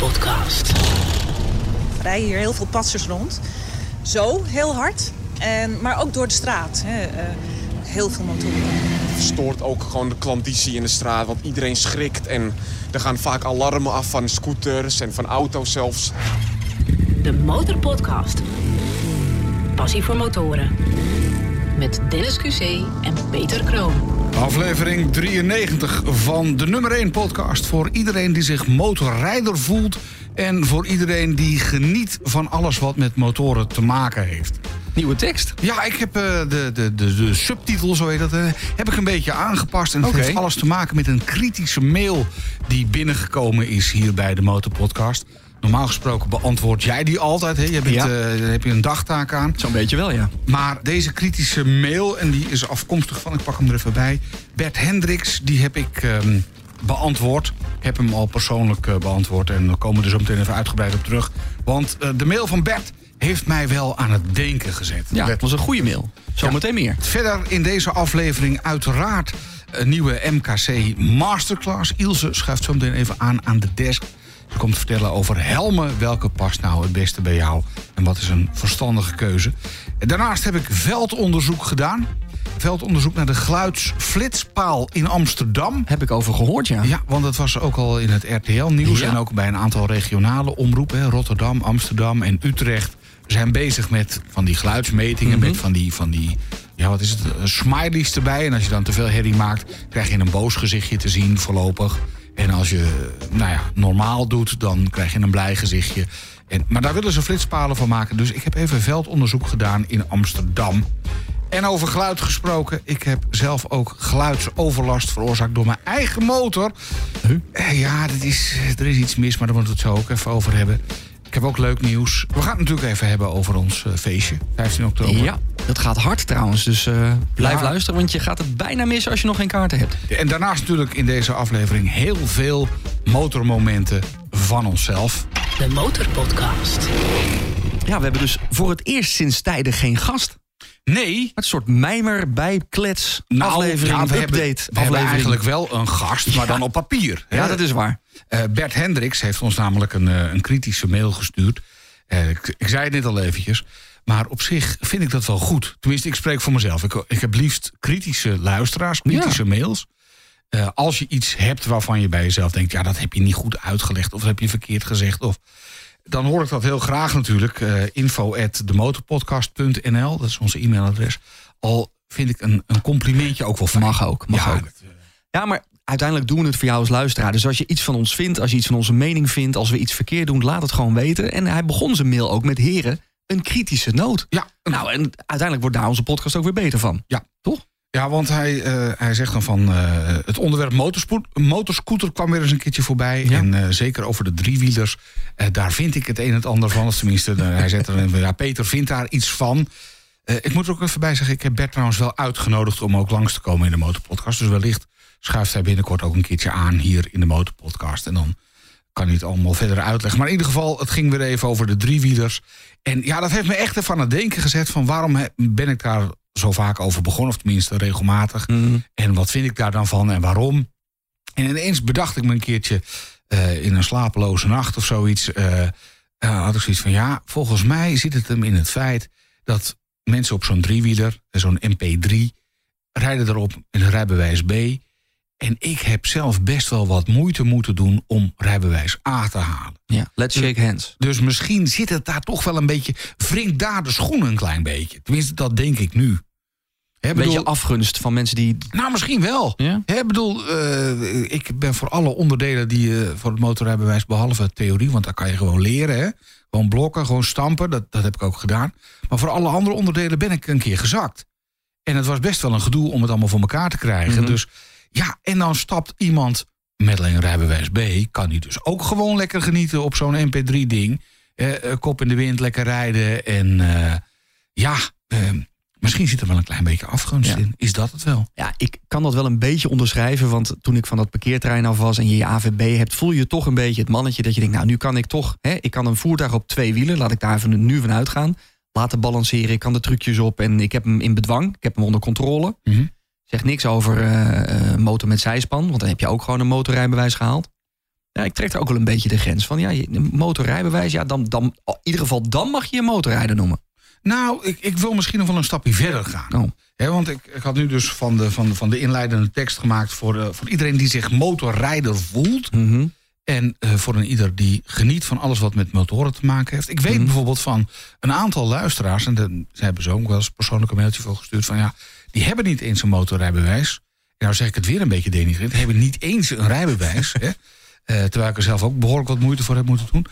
Motorpodcast. Er rijden hier heel veel passers rond. Zo, heel hard. En, maar ook door de straat. Hè. eh, heel veel motoren. verstoort ook gewoon de klandizie in de straat. Want iedereen schrikt en er gaan vaak alarmen af van scooters en van auto's zelfs. De Motorpodcast. Passie voor motoren. Met Dennis QC en Peter Kroon. Aflevering 93 van de nummer 1 podcast. Voor iedereen die zich motorrijder voelt. En voor iedereen die geniet van alles wat met motoren te maken heeft. Nieuwe tekst. Ja, ik heb eh, de, de, de, de subtitel, zo heet dat, eh, heb ik een beetje aangepast. En het heeft alles te maken met een kritische mail die binnengekomen is hier bij de Motorpodcast. Normaal gesproken beantwoord jij die altijd. Hè? Je bent, Ja. eh, daar heb je een dagtaak aan. Zo'n beetje wel, ja. Maar deze kritische mail, en die is afkomstig van, ik pak hem er even bij. Bert Hendricks, die heb ik ehm, beantwoord. Ik heb hem al persoonlijk eh, beantwoord en we komen er zo meteen even uitgebreid op terug. Want eh, de mail van Bert heeft mij wel aan het denken gezet. Ja, het was een goede mail. Zometeen meer. Verder in deze aflevering uiteraard een nieuwe MKC Masterclass. Ilse schuift zo meteen even aan aan de desk. Ze komt vertellen over helmen. Welke past nou het beste bij jou? En wat is een verstandige keuze? Daarnaast heb ik veldonderzoek gedaan. Veldonderzoek naar de geluidsflitspaal in Amsterdam. Heb ik over gehoord, ja. Ja, want dat was ook al in het RTL-nieuws Ja. en ook bij een aantal regionale omroepen. Rotterdam, Amsterdam en Utrecht zijn bezig met van die geluidsmetingen, Mhm. met van die, van die, ja wat is het, eh, smileys erbij. En als je dan te veel herrie maakt, krijg je een boos gezichtje te zien voorlopig. En als je, nou ja, normaal doet, dan krijg je een blij gezichtje. En, maar daar willen ze flitspalen van maken. Dus ik heb even veldonderzoek gedaan in Amsterdam. En over geluid gesproken, ik heb zelf ook geluidsoverlast veroorzaakt door mijn eigen motor. Eh, Ja, dat is, er is iets mis, maar daar moeten we het zo ook even over hebben. Ik heb ook leuk nieuws. We gaan het natuurlijk even hebben over ons eh, feestje, 15 oktober. Ja, dat gaat hard trouwens. Dus eh, blijf Ja. luisteren, want je gaat het bijna missen als je nog geen kaarten hebt. En daarnaast natuurlijk in deze aflevering heel veel motormomenten van onszelf. De Motorpodcast. Ja, we hebben dus voor het eerst sinds tijden geen gast. Nee, Een soort mijmer, bijklets, nou, aflevering, ja, we update. hebben, we hebben eigenlijk wel een gast, maar dan op papier. hè. Ja, dat is waar. Eh, Bert Hendricks heeft ons namelijk een, eh, een kritische mail gestuurd. Eh, ik, ik zei het net al eventjes. Maar op zich vind ik dat wel goed. Tenminste, ik spreek voor mezelf. Ik, ik heb liefst kritische luisteraars, kritische mails. Als je iets hebt waarvan je bij jezelf denkt... ja, dat heb je niet goed uitgelegd of dat heb je verkeerd gezegd... Of, dan hoor ik dat heel graag natuurlijk. info at demotorpodcast.nl, dat is onze e-mailadres. Al vind ik een, een complimentje ook wel fijn. Mag ook, mag ja, ook. Ja, maar uiteindelijk doen we het voor jou als luisteraar. Dus als je iets van ons vindt, als je iets van onze mening vindt... als we iets verkeerd doen, laat het gewoon weten. En hij begon zijn mail ook met heren, een kritische noot. ja, Nou, en uiteindelijk wordt daar onze podcast ook weer beter van. Ja. Toch? Ja, want hij, eh, hij zegt dan van eh, het onderwerp motorscooter kwam weer eens een keertje voorbij. Ja. En eh, zeker over de driewielers, daar vind ik het een en het ander van. Of tenminste, hij zet er een, ja, Peter vindt daar iets van. Ik moet er ook even bij zeggen, ik heb Bert trouwens wel uitgenodigd om ook langs te komen in de motorpodcast. Dus wellicht schuift hij binnenkort ook een keertje aan hier in de motorpodcast. En dan kan hij het allemaal verder uitleggen. Maar in ieder geval, het ging weer even over de driewielers. En ja, dat heeft me echt even aan het denken gezet van waarom ben ik daar zo vaak over begonnen, of tenminste regelmatig. En wat vind ik daar dan van en waarom? En ineens bedacht ik me een keertje eh, in een slapeloze nacht of zoiets. eh, eh, had ik zoiets van ja, volgens mij zit het hem in het feit dat mensen op zo'n driewieler, zo'n MP3, rijden erop in een rijbewijs B. En ik heb zelf best wel wat moeite moeten doen om rijbewijs A te halen. Ja, let's shake hands. Dus misschien zit het daar toch wel een beetje. wringt daar de schoenen een klein beetje. Tenminste, dat denk ik nu. Een bedoel- beetje afgunst van mensen die... nou, misschien wel. Ja? Bedoel, eh, ik ben voor alle onderdelen die je voor het motorrijbewijs, behalve theorie, want daar kan je gewoon leren. Hè? Gewoon blokken, gewoon stampen, dat, dat heb ik ook gedaan. Maar voor alle andere onderdelen ben ik een keer gezakt. En het was best wel een gedoe om het allemaal voor elkaar te krijgen. Mhm. Dus ja, en dan stapt iemand met alleen rijbewijs B, kan die dus ook gewoon lekker genieten op zo'n MP3-ding. Eh, eh, kop in de wind, lekker rijden. En eh, ja, eh, misschien zit er wel een klein beetje afgunst Ja. in. Is dat het wel? Ja, ik kan dat wel een beetje onderschrijven. Want toen ik van dat parkeerterrein af was en je je AVB hebt... voel je toch een beetje het mannetje dat je denkt... nou, nu kan ik toch... Hè, ik kan een voertuig op twee wielen, laat ik daar even nu van uitgaan. Laten balanceren, ik kan de trucjes op en ik heb hem in bedwang. Ik heb hem onder controle. Mhm. Zegt niks over eh, eh, motor met zijspan, want dan heb je ook gewoon een motorrijbewijs gehaald. Ja, ik trek er ook wel een beetje de grens van. Ja, je- motorrijbewijs, ja, dan, dan, in ieder geval dan mag je je motorrijder noemen. Nou, ik, ik wil misschien nog wel een stapje verder gaan. Oh. Want ik, ik had nu dus van de, van, de- van de inleidende tekst gemaakt... voor, eh, voor iedereen die zich motorrijder voelt. Mhm. En voor een ieder die geniet van alles wat met motoren te maken heeft. Ik weet Mhm. bijvoorbeeld van een aantal luisteraars... en de, ze hebben zo ook wel eens persoonlijk een mailtje voor gestuurd... van ja, die hebben niet eens een motorrijbewijs. Nou zeg ik het weer een beetje denigrerend. hebben niet eens een rijbewijs. hè? Eh, terwijl ik er zelf ook behoorlijk wat moeite voor heb moeten doen.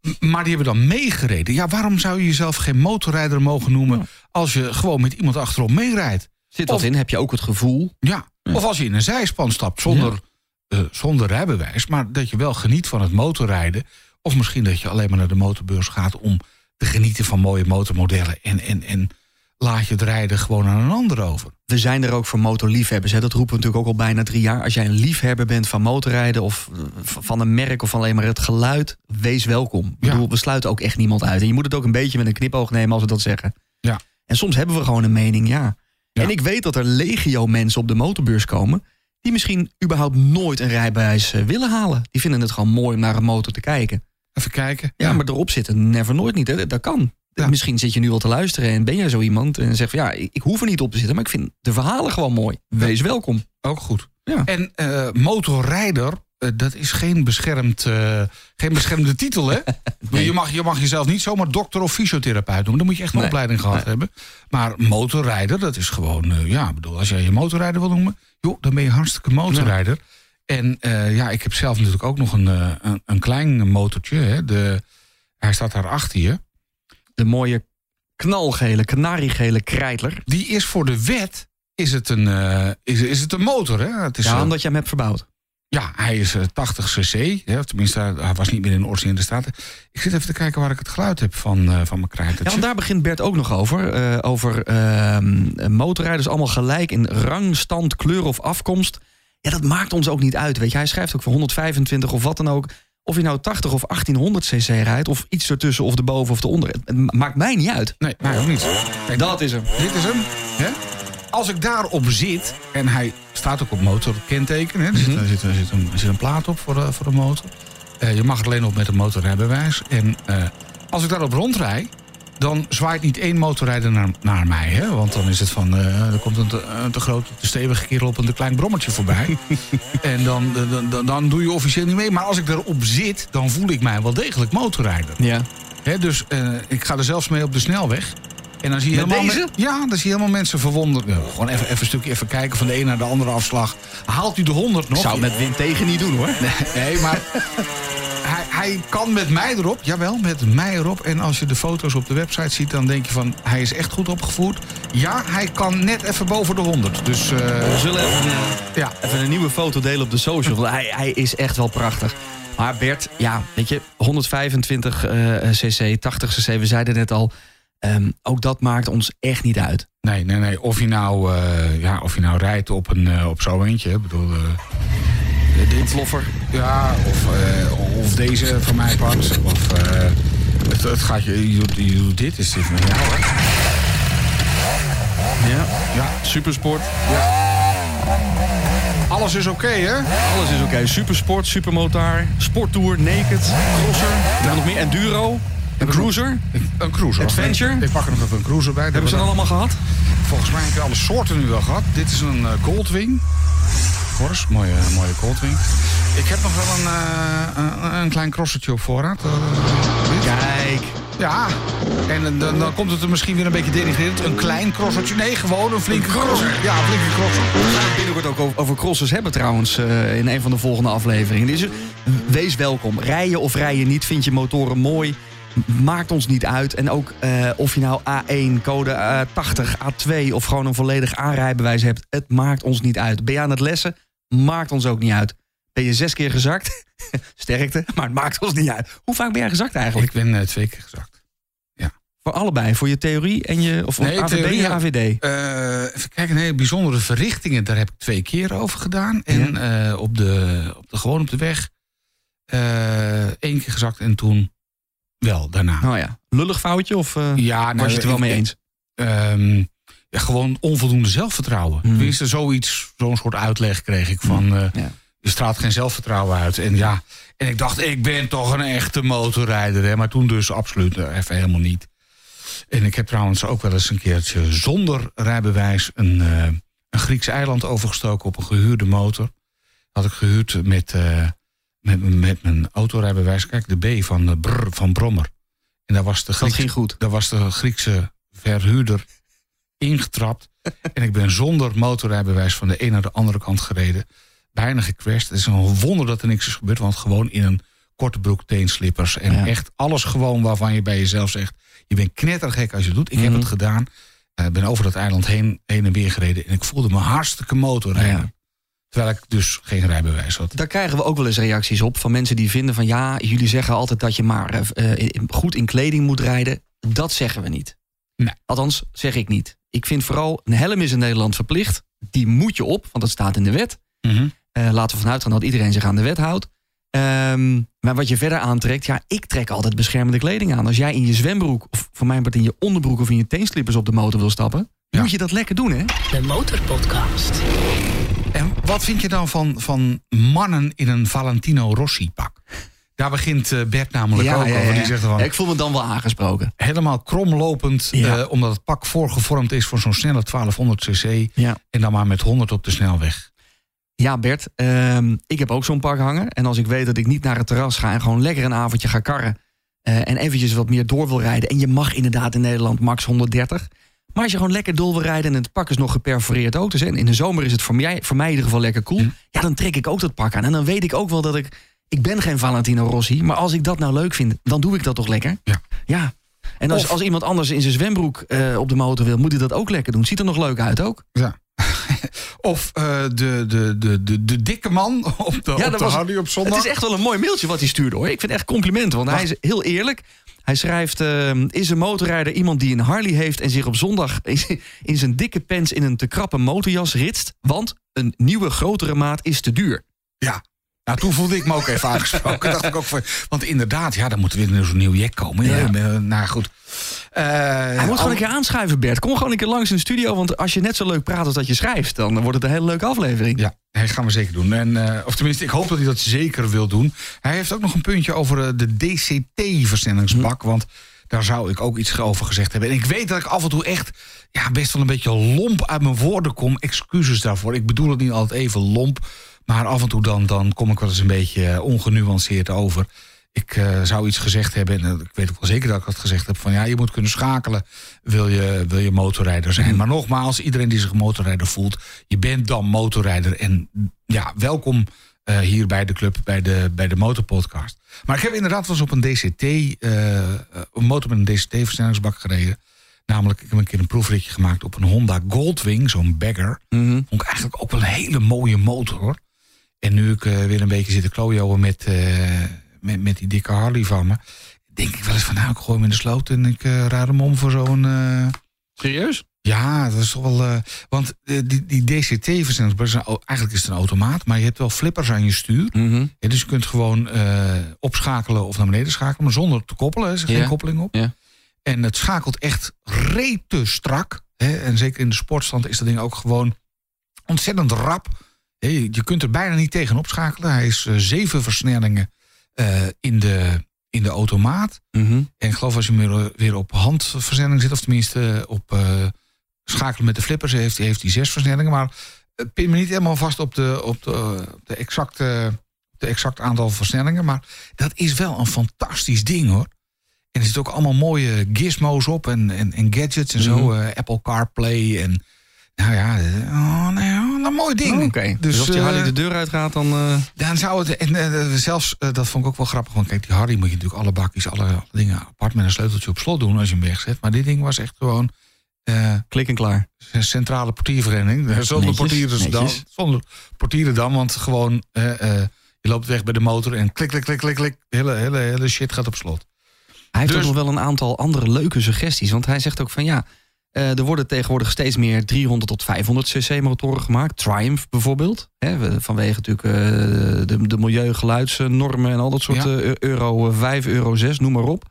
M- Maar die hebben dan meegereden. Ja, waarom zou je jezelf geen motorrijder mogen noemen... als je gewoon met iemand achterop meerijdt? Zit dat Of- in? Heb je ook het gevoel? Ja. Of als je in een zijspan stapt zonder, eh, zonder rijbewijs... maar dat je wel geniet van het motorrijden... of misschien dat je alleen maar naar de motorbeurs gaat... om te genieten van mooie motormodellen... en, en, en laat je het rijden gewoon aan een ander over. We zijn er ook voor motorliefhebbers. Hè? Dat roepen we natuurlijk ook al bijna drie jaar. Als jij een liefhebber bent van motorrijden of eh, van een merk of van alleen maar het geluid, wees welkom. Ik Ja. bedoel, we sluiten ook echt niemand uit. En je moet het ook een beetje met een knipoog nemen als we dat zeggen. Ja. En soms hebben we gewoon een mening, ja. Ja. En ik weet dat er legio mensen op de motorbeurs komen die misschien überhaupt nooit een rijbewijs eh, willen halen. Die vinden het gewoon mooi om naar een motor te kijken. Even kijken. Ja, maar erop zitten never nooit niet. Hè? Dat kan. Ja. Misschien zit je nu al te luisteren en ben jij zo iemand en zegt van ja, ik ik hoef er niet op te zitten, maar ik vind de verhalen gewoon mooi. Wees welkom. Ook goed. Ja. En eh, motorrijder, eh, dat is geen, beschermd, eh, geen beschermde titel, hè? Nee. je, mag, je mag jezelf niet zomaar dokter of fysiotherapeut noemen. Dan moet je echt een Nee. opleiding gehad hebben. Maar motorrijder, dat is gewoon... ja, ik bedoel, als jij je motorrijder wil noemen... joh, dan ben je hartstikke motorrijder. En ja, ik heb zelf natuurlijk ook nog een, een, een klein motortje. Hè? De, hij staat daar achter je. De mooie knalgele, kanariegele krijtler. Die is voor de wet... Is het een, eh, is, is het een motor, hè? Het is, Ja, eh, omdat je hem hebt verbouwd. Ja, hij is eh, 80 cc. Hè, of tenminste, hij- was niet meer in originele staat. Ik zit even te kijken waar ik het geluid heb van, eh, van mijn Ja, krijtertje. want daar begint Bert ook nog over. eh, over ehm, motorrijders allemaal gelijk in rang, stand, kleur of afkomst. Ja, dat maakt ons ook niet uit. Weet je, hij schrijft ook voor 125 of wat dan ook. Of je nou 80 of 1800 cc rijdt, of iets ertussen, of erboven of eronder. Het het maakt mij niet uit. Nee, mij ook niet. Kijk, Dat is hem. Dit is hem. Hè? Als ik daarop zit, en hij staat ook op motorkenteken. Hè? Er, zit, er, zit, er, zit een, er zit een plaat op voor de, voor de motor. Eh, je mag er alleen op met een motorrijbewijs. En eh, als ik daarop rondrij, dan zwaait niet één motorrijder naar, naar mij. Hè? Want dan is het van, eh, er komt een te, een te grote, te stevige kerel op een te klein brommetje voorbij. en dan, dan, dan, dan doe je officieel niet mee. Maar als ik erop zit, dan voel ik mij wel degelijk motorrijder. Ja. Hè, dus eh, ik ga er zelfs mee op de snelweg. En dan zie je Met helemaal deze? ja, dan zie je helemaal mensen verwonderd. Ja, gewoon even, even een stukje even kijken van de een naar de andere afslag. Haalt u de 100 nog? Zou het met wind tegen niet doen hoor. Nee, maar hij, hij kan met mij erop. Jawel, met mij erop. En als je de foto's op de website ziet, dan denk je van... hij is echt goed opgevoerd. Ja, hij kan net even boven de 100. Dus eh, We zullen even, eh, ja, even een nieuwe foto delen op de social. Hij, hij is echt wel prachtig. Maar Bert, ja, weet je, 125 eh, cc, 80 cc, we zeiden net al. ehm, ook dat maakt ons echt niet uit. nee, nee, nee. Of je nou, ja, of je nou rijdt op, een, op zo eentje. Ik bedoel, dit, Floffer. Ja, of, eh, of deze van mij part. Of eh, het, het gaat je, je, doet- je doet dit, is dit van jou, hè? Ja, Ja, supersport. alles is oké, hè? Alles is oké. Supersport, supermotor, sporttour, naked, crosser. We hebben nog meer enduro, een cruiser. Een cruiser. Adventure? Ik pak er nog even een cruiser bij. Hebben ze dat allemaal gehad? Volgens mij heb je alle soorten nu wel gehad. Dit is een eh, Goldwing. Mooie, mooie Goldwing. Ik heb nog wel een, eh, een, een klein crossertje op voorraad. Eh. Kijk. Ja, en eh, dan, dan komt het er misschien weer een beetje denigrerend. Een klein crossertje. Nee, gewoon een flinke crosser. Ja, een flinke crosser. We gaan het binnenkort ook over, over crossers hebben trouwens in een van de volgende afleveringen. Dus wees welkom. Rijden of rijden niet, vind je motoren mooi. Maakt ons niet uit. En ook of je nou A1, code eh, 80, A2 of gewoon een volledig aanrijbewijs hebt. Het maakt ons niet uit. Ben je aan het lessen? Maakt ons ook niet uit. Ben je zes keer gezakt? Sterkte, maar het maakt ons niet uit. Hoe vaak ben jij gezakt eigenlijk? Ik ben eh, twee keer gezakt. Voor allebei, voor je theorie en je of Nee, theorie, en ja. AVD. Eh, even kijken, nee, bijzondere verrichtingen, daar heb ik twee keer over gedaan. En eh, op, de, op de, gewoon op de weg één keer gezakt en toen wel, daarna. Nou ja, lullig foutje of ja, nou, was je het er wel mee ik- eens? Ehm, ja, gewoon onvoldoende zelfvertrouwen. Hmm. Tenminste, zoiets, zo'n soort uitleg kreeg ik van... eh, Ja. je straalt geen zelfvertrouwen uit. En ja, en ik dacht, ik ben toch een echte motorrijder. Hè? Maar toen dus absoluut eh, even helemaal niet. En ik heb trouwens ook wel eens een keertje zonder rijbewijs... een, uh, een Grieks eiland overgestoken op een gehuurde motor. Had ik gehuurd met, uh, met, met mijn autorijbewijs. Kijk, de B van, brr, van Brommer. En daar was de Griekse, dat ging goed. Daar was de Griekse verhuurder ingetrapt. en ik ben zonder motorrijbewijs van de een naar de andere kant gereden. Bijna gecrashed. Het is een wonder dat er niks is gebeurd. Want gewoon in een korte broek, teenslippers. En ja. echt alles gewoon waarvan je bij jezelf zegt... je bent knettergek als je het doet. Ik mm -hmm. heb het gedaan. Ik uh, ben over dat eiland heen, heen en weer gereden. En ik voelde me hartstikke motorrijden. Ja. Terwijl ik dus geen rijbewijs had. Daar krijgen we ook wel eens reacties op van mensen die vinden van... ja, jullie zeggen altijd dat je maar uh, goed in kleding moet rijden. Dat zeggen we niet. Nee. Althans, zeg ik niet. Ik vind vooral, een helm is in Nederland verplicht. Die moet je op, want dat staat in de wet. Mm -hmm. uh, laten we vanuit gaan dat iedereen zich aan de wet houdt. Um, maar wat je verder aantrekt, ja, ik trek altijd beschermende kleding aan. Als jij in je zwembroek, of voor mijn part in je onderbroek of in je teenslippers op de motor wil stappen, ja. moet je dat lekker doen, hè? De Motorpodcast. En wat vind je dan van, van mannen in een Valentino Rossi pak? Daar begint uh, Bert namelijk ja, ook over. Die zegt van, ik voel me dan wel aangesproken. Helemaal kromlopend, uh, omdat het pak voorgevormd is voor zo'n snelle 1200 cc. En dan maar met 100 op de snelweg. Ja, Bert, uh, ik heb ook zo'n pak hangen. En als ik weet dat ik niet naar het terras ga en gewoon lekker een avondje ga karren. Uh, en eventjes wat meer door wil rijden. En je mag inderdaad in Nederland max 130. Maar als je gewoon lekker door wil rijden en het pak is nog geperforeerd ook. Dus en in de zomer is het voor mij, voor mij in ieder geval lekker cool. Ja, dan trek ik ook dat pak aan. En dan weet ik ook wel dat ik. Ik ben geen Valentino Rossi. Maar als ik dat nou leuk vind, dan doe ik dat toch lekker? Ja. Ja. En als, Of- als iemand anders in zijn zwembroek uh, op de motor wil, moet hij dat ook lekker doen. Ziet er nog leuk uit ook. Ja. of uh, de, de, de, de, de dikke man op de, Ja, op dat de was- Hardy op zondag. Het is echt wel een mooi mailtje wat hij stuurde hoor. Ik vind het echt complimenten, want hij is heel eerlijk. Hij schrijft, uh, is een motorrijder iemand die een Harley heeft... en zich op zondag in zijn dikke pants in een te krappe motorjas ritst... want een nieuwe grotere maat is te duur. Ja. Nou, toen voelde ik me ook even aangesproken. dacht ik ook van, want inderdaad, ja, dan moet er weer zo'n nieuw jack komen. Ja. Ja. Nou, goed. Eh, Hij moet gewoon een keer aanschuiven, Bert. Kom gewoon een keer langs in de studio... want als je net zo leuk praat als dat je schrijft... dan wordt het een hele leuke aflevering. Ja, dat gaan we zeker doen. En, eh, of tenminste, ik hoop dat hij dat zeker wil doen. Hij heeft ook nog een puntje over eh, de DCT-versnellingsbak. Want daar zou ik ook iets over gezegd hebben. En ik weet dat ik af en toe echt ja, best wel een beetje lomp uit mijn woorden kom. Excuses daarvoor. Ik bedoel het niet altijd even lomp. Maar af en toe dan, dan kom ik wel eens een beetje eh, ongenuanceerd over. Ik eh, zou iets gezegd hebben, en eh, ik weet ook wel zeker dat ik dat gezegd heb... van ja, je moet kunnen schakelen, wil je, wil je motorrijder zijn. Maar nogmaals, iedereen die zich motorrijder voelt... je bent dan motorrijder. En ja, welkom hier bij de club, bij de, bij de Motorpodcast. Maar ik heb inderdaad wel eens op een DCT... een motor met een DCT-versnellingsbak gereden. Namelijk, ik heb een keer een proefritje gemaakt op een Honda Goldwing, zo'n bagger. Mhm. Vond ik eigenlijk ook wel een hele mooie motor, hoor. En nu ik eh, weer een beetje zit te klooien met, eh, met, met die dikke Harley van me... denk ik wel eens van, nou, ik gooi hem in de sloot... en ik eh raad hem om voor zo'n... Serieus? ja, dat is toch wel... want die, die DCT-versnellingsbak, eigenlijk is het een automaat... maar je hebt wel flippers aan je stuur. Ja, dus je kunt gewoon opschakelen of naar beneden schakelen... maar zonder te koppelen, er is geen koppeling op. Ja. En het schakelt echt rete strak. Hè? En zeker in de sportstand is dat ding ook gewoon ontzettend rap. Je kunt er bijna niet tegen opschakelen. Hij is eh, zeven versnellingen eh, in, de, in de automaat. Mhm. En ik geloof als je weer, weer op handversnelling zit... of tenminste op eh, schakelen met de flippers... heeft, heeft hij zes versnellingen. Maar pin me niet helemaal vast op de, op de, op de exacte de exact aantal versnellingen. Maar dat is wel een fantastisch ding hoor. En er zitten ook allemaal mooie gizmos op en, en, en gadgets en zo. Mhm. Apple CarPlay en nou ja, eh, oh, nou ja, een mooi ding. Oh, Oké, dus, als die eh, Harley de deur uitgaat, dan... eh, dan zou het, en eh, zelfs, eh, dat vond ik ook wel grappig. Want kijk, die Harry moet je natuurlijk alle bakjes, alle, alle dingen apart met een sleuteltje op slot doen als je hem wegzet. Maar dit ding was echt gewoon eh, klik en klaar. een centrale portiervereniging. Eh, Zonder Netjes, portieren dan. netjes. Zonder portieren dan, want gewoon, eh, eh, je loopt weg bij de motor en klik, klik, klik, klik, klik. Hele, hele, hele shit gaat op slot. Hij heeft Dus- ook nog wel een aantal andere leuke suggesties. Want hij zegt ook van ja, eh, er worden tegenwoordig steeds meer 300 tot 500 cc motoren gemaakt. Triumph bijvoorbeeld. Hè, we- vanwege natuurlijk eh, de, de milieugeluidsnormen en al dat soort Ja. eh, euro 5, euro 6, noem maar op.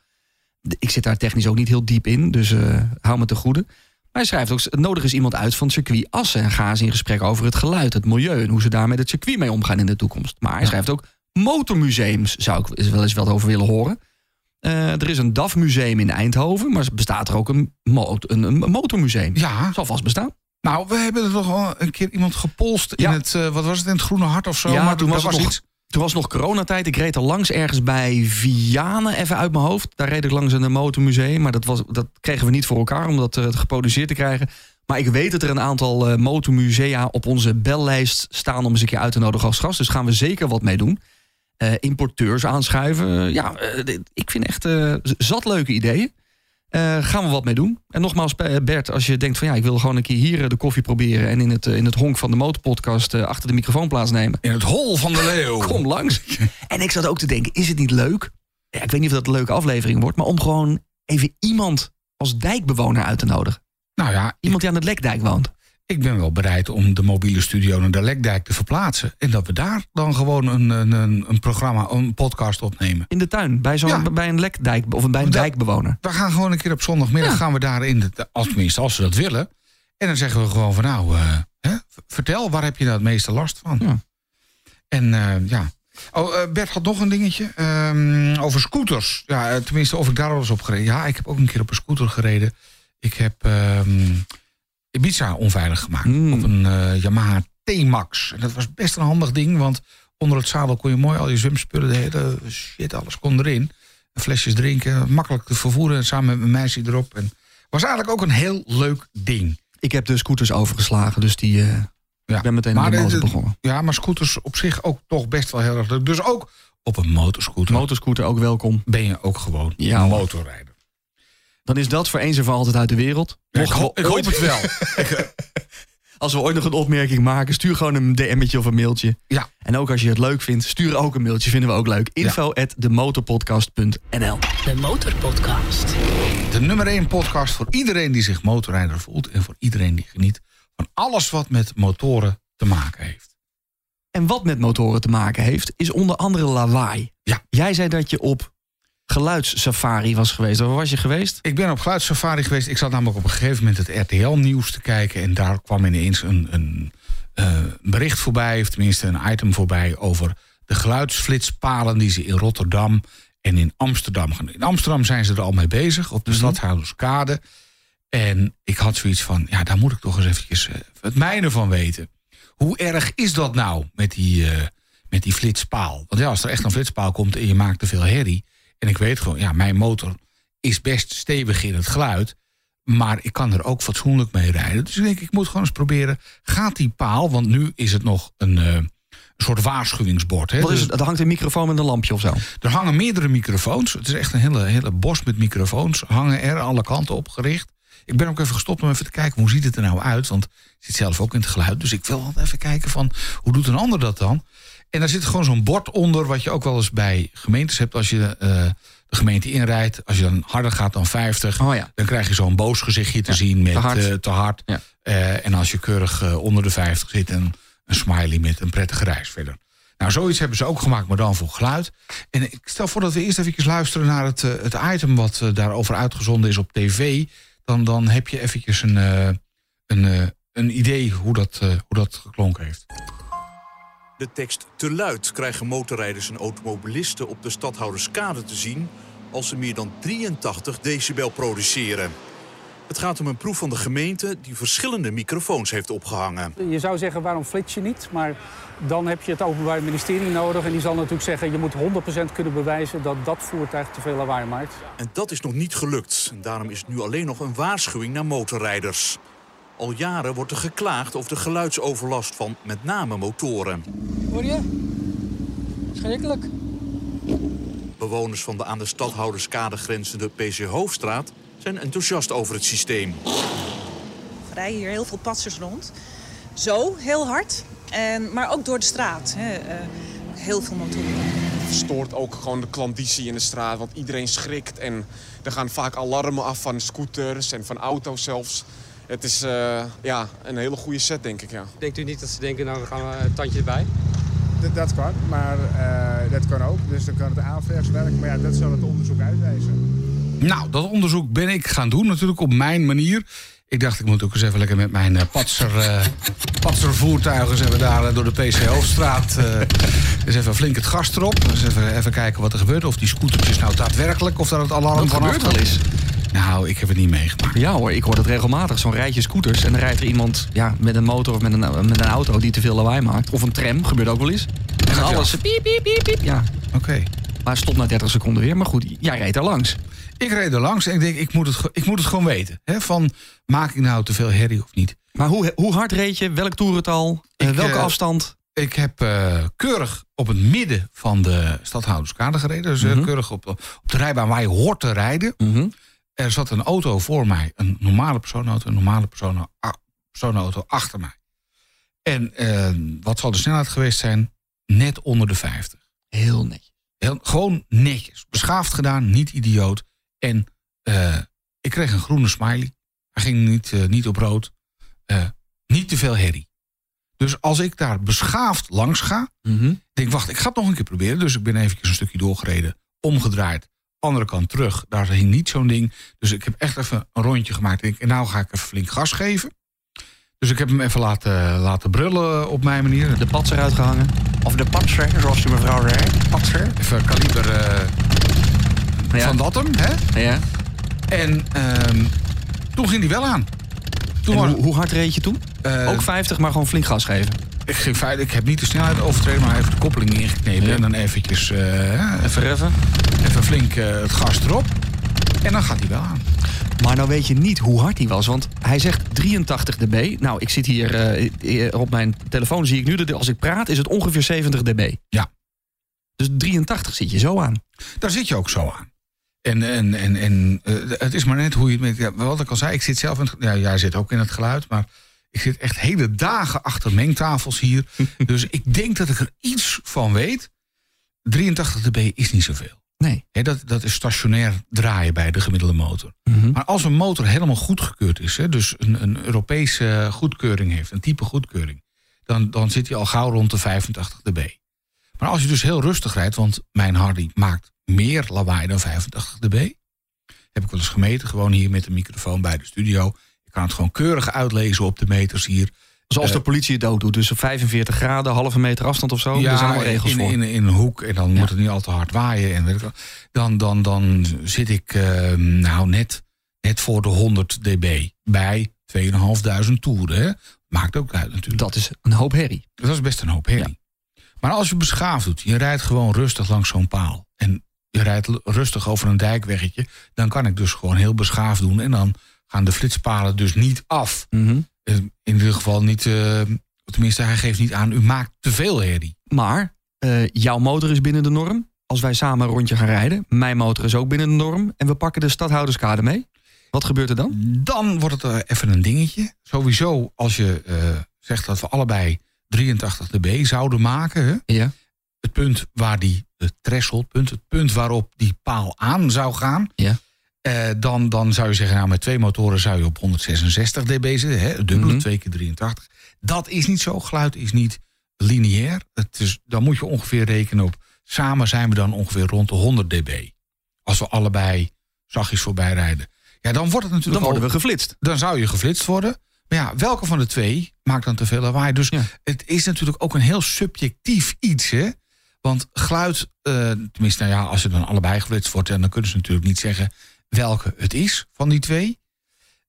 Ik zit daar technisch ook niet heel diep in, dus eh, hou me te goede. Maar hij schrijft ook, nodig is iemand uit van het circuit Assen... en ga eens in gesprek over het geluid, het milieu... en hoe ze daar met het circuit mee omgaan in de toekomst. Maar hij schrijft ook, motormuseums zou ik wel eens wat over willen horen. Eh, er is een DAF-museum in Eindhoven... maar bestaat er ook een, mo- een, een motormuseum. Ja. Zal vast bestaan. Nou, we hebben er toch al een keer iemand gepolst in het, eh, wat was het, in het Groene Hart of zo? Ja, maar toen was nog- iets. Toen was nog coronatijd. Ik reed er langs ergens bij Vianen, even uit mijn hoofd. Daar reed ik langs een motormuseum. Maar dat, was, dat kregen we niet voor elkaar om dat eh, geproduceerd te krijgen. Maar ik weet dat er een aantal motormusea op onze bellijst staan... om eens een keer uit te nodigen als gast. Dus gaan we zeker wat mee doen. Eh, importeurs aanschuiven. Eh, ja, eh, ik vind echt zat leuke ideeën. Gaan we wat mee doen. En nogmaals, Bert, als je denkt van ja, ik wil gewoon een keer hier de koffie proberen... en in het, in het honk van de motorpodcast achter de microfoon plaatsnemen... In het hol van de leeuw. Kom langs. En ik zat ook te denken, is het niet leuk? Ja, ik weet niet of dat een leuke aflevering wordt... maar om gewoon even iemand als dijkbewoner uit te nodigen. Nou ja, Iemand die aan het Lekdijk woont. Ik ben wel bereid om de mobiele studio naar de Lekdijk te verplaatsen. En dat we daar dan gewoon een, een, een, programma, een podcast opnemen. In de tuin, bij, zo'n, Ja. bij een Lekdijk of bij een dijkbewoner. We gaan gewoon een keer op zondagmiddag gaan we daar in de, als tenminste als ze dat willen. En dan zeggen we gewoon van nou, eh, hè, vertel, waar heb je nou het meeste last van? Ja. En eh, ja. Oh, eh, Bert had nog een dingetje ehm, over scooters. Ja, tenminste, of ik daar al eens op gereden. Ja, ik heb ook een keer op een scooter gereden. Ik heb ehm, Ibiza onveilig gemaakt. Mm. Op een eh, Yamaha T-Max. En dat was best een handig ding, want onder het zadel kon je mooi al je zwemspullen, de hele shit, alles kon erin. Flesjes drinken, makkelijk te vervoeren, samen met mijn meisje erop. En was eigenlijk ook een heel leuk ding. Ik heb de scooters overgeslagen, dus die, eh, Ja. ik ben meteen Maar aan de de- begonnen. Ja, maar scooters op zich ook toch best wel heel erg leuk. Dus ook op een motorscooter Motorscooter ook welkom. ben je ook gewoon Ja, motorrijder. Dan is dat voor eens en voor altijd uit de wereld. Ja, ik, hoop, ik hoop ooit- het wel. Als we ooit nog een opmerking maken, stuur gewoon een DM'tje of een mailtje. Ja. En ook als je het leuk vindt, stuur ook een mailtje. Vinden we ook leuk. Info at demotorpodcast.nl De Motorpodcast. De nummer 1 podcast voor iedereen die zich motorrijder voelt... en voor iedereen die geniet van alles wat met motoren te maken heeft. En wat met motoren te maken heeft, is onder andere lawaai. Ja. Jij zei dat je op geluidssafari was geweest. Waar was je geweest? Ik ben op geluidssafari geweest. Ik zat namelijk op een gegeven moment het RTL-nieuws te kijken... en daar kwam ineens een, een eh, bericht voorbij... of tenminste een item voorbij over de geluidsflitspalen... die ze in Rotterdam en in Amsterdam gaan. In Amsterdam zijn ze er al mee bezig, op de Stadhouderskade. En ik had zoiets van, ja, daar moet ik toch eens eventjes eh, het mijne van weten. Hoe erg is dat nou met die, eh, met die flitspaal? Want ja, als er echt een flitspaal komt en je maakt te veel herrie... en ik weet gewoon, ja, mijn motor is best stevig in het geluid... maar ik kan er ook fatsoenlijk mee rijden. Dus ik denk, ik moet gewoon eens proberen... gaat die paal, want nu is het nog een, eh, soort waarschuwingsbord... Hè? Wat is Dus- het? Er hangt een microfoon met een lampje of zo. er hangen meerdere microfoons. Het is echt een hele, hele bos met microfoons. Hangen er alle kanten op gericht. Ik ben ook even gestopt om even te kijken hoe ziet het er nou uit. Want ik zit zelf ook in het geluid. Dus ik wil wel even kijken van hoe doet een ander dat dan. En daar zit gewoon zo'n bord onder. Wat je ook wel eens bij gemeentes hebt als je eh, de gemeente inrijdt. Als je dan harder gaat dan 50. Oh ja. Dan krijg je zo'n boos gezichtje te zien met te hard. eh, te hard. Ja. Eh, en als je keurig onder de 50 zit, een, een smiley met een prettige reis verder. Nou, zoiets hebben ze ook gemaakt, maar dan voor geluid. En ik stel voor dat we eerst even luisteren naar het, het item wat daarover uitgezonden is op tv. Dan, dan heb je eventjes een, een, een idee hoe dat, hoe dat geklonken heeft. De tekst te luid krijgen motorrijders en automobilisten op de stadhouderskade te zien als ze meer dan 83 decibel produceren. Het gaat om een proef van de gemeente die verschillende microfoons heeft opgehangen. Je zou zeggen, waarom flits je niet? Maar dan heb je het Openbaar Ministerie nodig. En die zal natuurlijk zeggen, je moet 100% kunnen bewijzen... dat dat voertuig te veel lawaai maakt. En dat is nog niet gelukt. En daarom is het nu alleen nog een waarschuwing naar motorrijders. Al jaren wordt er geklaagd over de geluidsoverlast van met name motoren. Hoor je? Schrikkelijk. Bewoners van de aan de stadhouderskade grenzende PC Hoofdstraat zijn enthousiast over het systeem. Er rijden hier heel veel passers rond. Zo, heel hard. En, maar ook door de straat. Hè. eh, heel veel motoren. verstoort ook gewoon de klanditie in de straat. Want iedereen schrikt en er gaan vaak alarmen af van scooters en van auto's zelfs. Het is eh, ja, een hele goede set, denk ik. Ja. Denkt u niet dat ze denken, nou, we gaan een tandje erbij? Dat, dat kan, maar eh, dat kan ook. Dus dan kan het aanvers werken. Maar ja, dat zal het onderzoek uitwijzen. Nou, dat onderzoek ben ik gaan doen, natuurlijk op mijn manier. Ik dacht, ik moet ook eens even lekker met mijn uh, patser, uh, patservoertuigen... Zeg daar uh, door de PC Hoofdstraat... eens even flink het gas erop. Dus even, even kijken wat er gebeurt. Of die scootertjes nou daadwerkelijk... of dat het alarm Dat vanaf gebeurt wel eens. Nou, ik heb het niet meegemaakt. Ja hoor, ik hoor het regelmatig. Zo'n rijtje scooters. En dan rijdt er iemand ja, met een motor of met een, met een auto die te veel lawaai maakt. Of een tram, gebeurt ook wel eens. En alles piep, piep, piep, piep. Ja, Oké. maar stopt na 30 seconden weer. Maar goed, jij reed er langs. Ik reed er langs en ik denk, ik moet het, ik moet het gewoon weten. Hè? Van, maak ik nou te veel herrie of niet? Maar hoe, hoe hard reed je? Welk toerental? Eh, Ik, welke eh, afstand? Ik heb eh, keurig op het midden van de stadhouderskade gereden. Dus Mhm. keurig op, op de rijbaan waar je hoort te rijden. Mhm. Er zat een auto voor mij, een normale persoonauto, een normale persoonauto achter mij. En eh, wat zal de snelheid geweest zijn? Net onder de 50. Heel netjes. Heel, gewoon netjes. Beschaafd gedaan, niet idioot. En eh, ik kreeg een groene smiley. Hij ging niet, eh, niet op rood. Eh, niet te veel herrie. Dus als ik daar beschaafd langs ga, Mhm. denk wacht, ik ga het nog een keer proberen. Dus ik ben eventjes een stukje doorgereden, omgedraaid, andere kant terug. Daar hing niet zo'n ding. Dus ik heb echt even een rondje gemaakt. Ik en nou ga ik even flink gas geven. Dus ik heb hem even laten, laten brullen op mijn manier. De pats eruit gehangen. Of de patser, zoals die mevrouw zei. Patser. Even kaliber eh, Ja. van dat hem. Hè? Ja. En ehm, toen ging die wel aan. Toen hoe hard reed je toen? eh, Ook 50, maar gewoon flink gas geven. Ik, ging feit, ik heb niet de snelheid overtreden, maar even de koppeling ingeknepen. Ja. En dan eventjes eh, Even reffen. even flink eh, het gas erop. En dan gaat hij wel aan. Maar nou weet je niet hoe hard hij was. Want hij zegt 83 dB. Nou, ik zit hier eh, op mijn telefoon. Zie ik nu dat als ik praat is het ongeveer 70 dB. Ja. Dus 83 zit je zo aan. Daar zit je ook zo aan. En, en, en, en eh, het is maar net hoe je het met. Ja, wat ik al zei, ik zit zelf in. het- Ja, jij zit ook in het geluid, maar ik zit echt hele dagen achter mengtafels hier. dus ik denk dat ik er iets van weet. 83 dB is niet zoveel. Nee. Dat, dat is stationair draaien bij de gemiddelde motor. Mhm. Maar als een motor helemaal goedgekeurd is, dus een, een Europese goedkeuring heeft, een type goedkeuring, dan, dan zit hij al gauw rond de 85 dB. Maar als je dus heel rustig rijdt, want mijn Hardy maakt meer lawaai dan 85 dB. Heb ik wel eens gemeten, gewoon hier met de microfoon bij de studio. Kan het gewoon keurig uitlezen op de meters hier. Zoals Eh, de politie het dood doet. Dus op 45 graden, halve meter afstand of zo. er zijn allemaal regels in, voor. In, in een hoek en dan Ja. moet het niet al te hard waaien. En weet ik wel. dan, dan, dan zit ik eh, nou net, net voor de 100 dB bij 2.500 toeren. Hè. Maakt ook uit natuurlijk. Dat is een hoop herrie. Dat is best een hoop herrie. Maar als je beschaafd doet, je rijdt gewoon rustig langs zo'n paal. En je rijdt rustig over een dijkweggetje. Dan kan ik dus gewoon heel beschaafd doen. En dan gaan de flitspalen dus niet af. Mhm. Eh, In ieder geval niet, eh, tenminste hij geeft niet aan, u maakt te veel herrie. Maar eh, jouw motor is binnen de norm. Als wij samen een rondje gaan rijden. Mijn motor is ook binnen de norm. En we pakken de stadhouderskade mee. Wat gebeurt er dan? Dan wordt het even een dingetje. Sowieso als je zegt dat we allebei 83 dB zouden maken. Hè? Ja. Het punt waar die, het thresholdpunt, het punt waarop die paal aan zou gaan. Ja. Eh, dan, dan zou je zeggen, nou met twee motoren zou je op 166 dB zitten. Hè? Dubbele, Mhm. twee keer 83. Dat is niet zo. Geluid is niet lineair. Het is, dan moet je ongeveer rekenen op, samen zijn we dan ongeveer rond de 100 dB. Als we allebei zachtjes voorbij rijden. Ja, dan wordt het Dan natuurlijk worden al- we geflitst. dan zou je geflitst worden. Maar ja, welke van de twee maakt dan te veel lawaai? Dus Ja. het is natuurlijk ook een heel subjectief iets, hè? Want geluid, eh, tenminste, nou ja, als je dan allebei geflitst wordt, dan kunnen ze natuurlijk niet zeggen welke het is van die twee.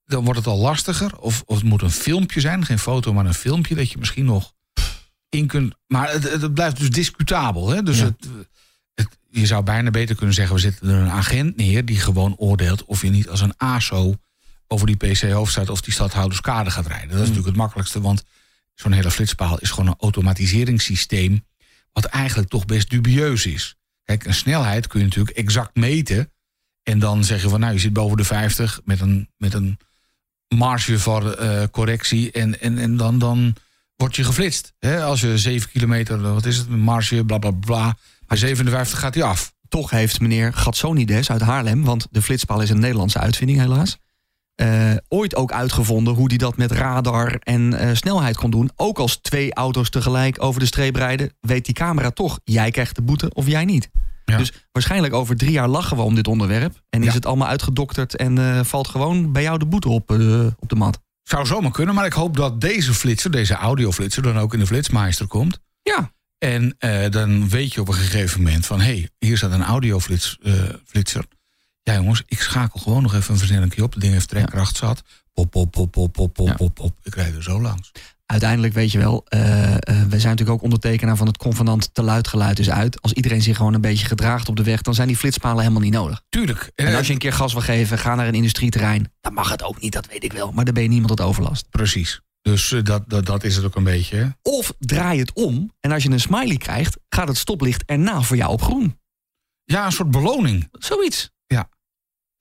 Dan wordt het al lastiger. Of, of het moet een filmpje zijn, geen foto, maar een filmpje dat je misschien nog in kunt. Maar het, het blijft dus discutabel. Hè? Dus Ja. het, het, je zou bijna beter kunnen zeggen: we zetten er een agent neer die gewoon oordeelt of je niet als een ASO over die PC-hoofdstad of die stadhouderskade gaat rijden. Dat is natuurlijk het makkelijkste, want zo'n hele flitspaal is gewoon een automatiseringssysteem. Wat eigenlijk toch best dubieus is. Kijk, een snelheid kun je natuurlijk exact meten. En dan zeggen van nou, je zit boven de 50 met een, met een marge voor eh, correctie. En, en, en dan, dan word je geflitst. Hè? Als je 7 kilometer, wat is het, een marge, bla bla bla. Bij 57 gaat hij af. Toch heeft meneer Gatsonides uit Haarlem... want de flitspaal is een Nederlandse uitvinding helaas... eh, ooit ook uitgevonden hoe hij dat met radar en eh, snelheid kon doen. Ook als twee auto's tegelijk over de streep rijden... weet die camera toch, jij krijgt de boete of jij niet. Dus waarschijnlijk over drie jaar lachen we om dit onderwerp. En is het allemaal uitgedokterd en eh, valt gewoon bij jou de boete op, eh, op de mat. Zou zomaar kunnen, maar ik hoop dat deze flitser, deze audioflitser, dan ook in de flitsmeister komt. Ja. En eh, dan weet je op een gegeven moment van... hé, hey, hier staat een audioflitser. ja jongens, ik schakel gewoon nog even een versnellingje op. Het ding heeft trekkracht zat. Pop, pop, pop, pop, pop, pop, Ja. pop, pop. Ik rijd er zo langs. Uiteindelijk weet je wel, eh, eh, we zijn natuurlijk ook ondertekenaar van het convenant te luid geluid is uit. Als iedereen zich gewoon een beetje gedraagt op de weg, dan zijn die flitspalen helemaal niet nodig. Tuurlijk. En eh, als je een keer gas wil geven, ga naar een industrieterrein. Dan mag het ook niet, dat weet ik wel. Maar dan ben je niemand tot overlast. Precies. Dus dat, dat, dat is het ook een beetje. hè. Of draai het om en als je een smiley krijgt, gaat het stoplicht erna voor jou op groen. Ja, een soort beloning. Zoiets.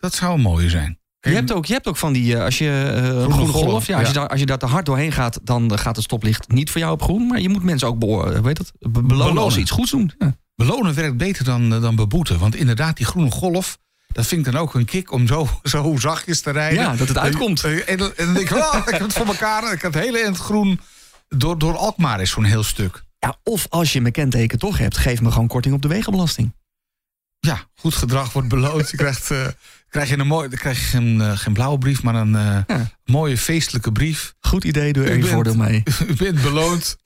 Dat zou een mooie zijn. Je hebt, ook, je hebt ook van die, eh, als je eh, een groene golf, golf, ja, als. Je daar, als je daar te hard doorheen gaat, dan gaat het stoplicht niet voor jou op groen. Maar je moet mensen ook eh, weet be- belonen, als ze iets goeds doen. Ja. Belonen werkt beter dan, eh, dan beboeten. Want inderdaad, die groene golf... dat vind ik dan ook een kick om zo, zo zachtjes te rijden. Ja, dat het uitkomt. Eh, En, en dan denk ik, oh, ik heb het voor elkaar. Ik heb het hele eind groen. Door, door Alkmaar is zo'n heel stuk. Ja, of als je mijn kenteken toch hebt, geef me gewoon korting op de wegenbelasting. Ja, goed gedrag wordt beloond. Je krijgt, eh, krijg je een mooi, dan krijg je geen, eh, geen blauwe brief, maar een eh, Ja. mooie feestelijke brief. Goed idee, doe er één voordeel mee. U bent beloond.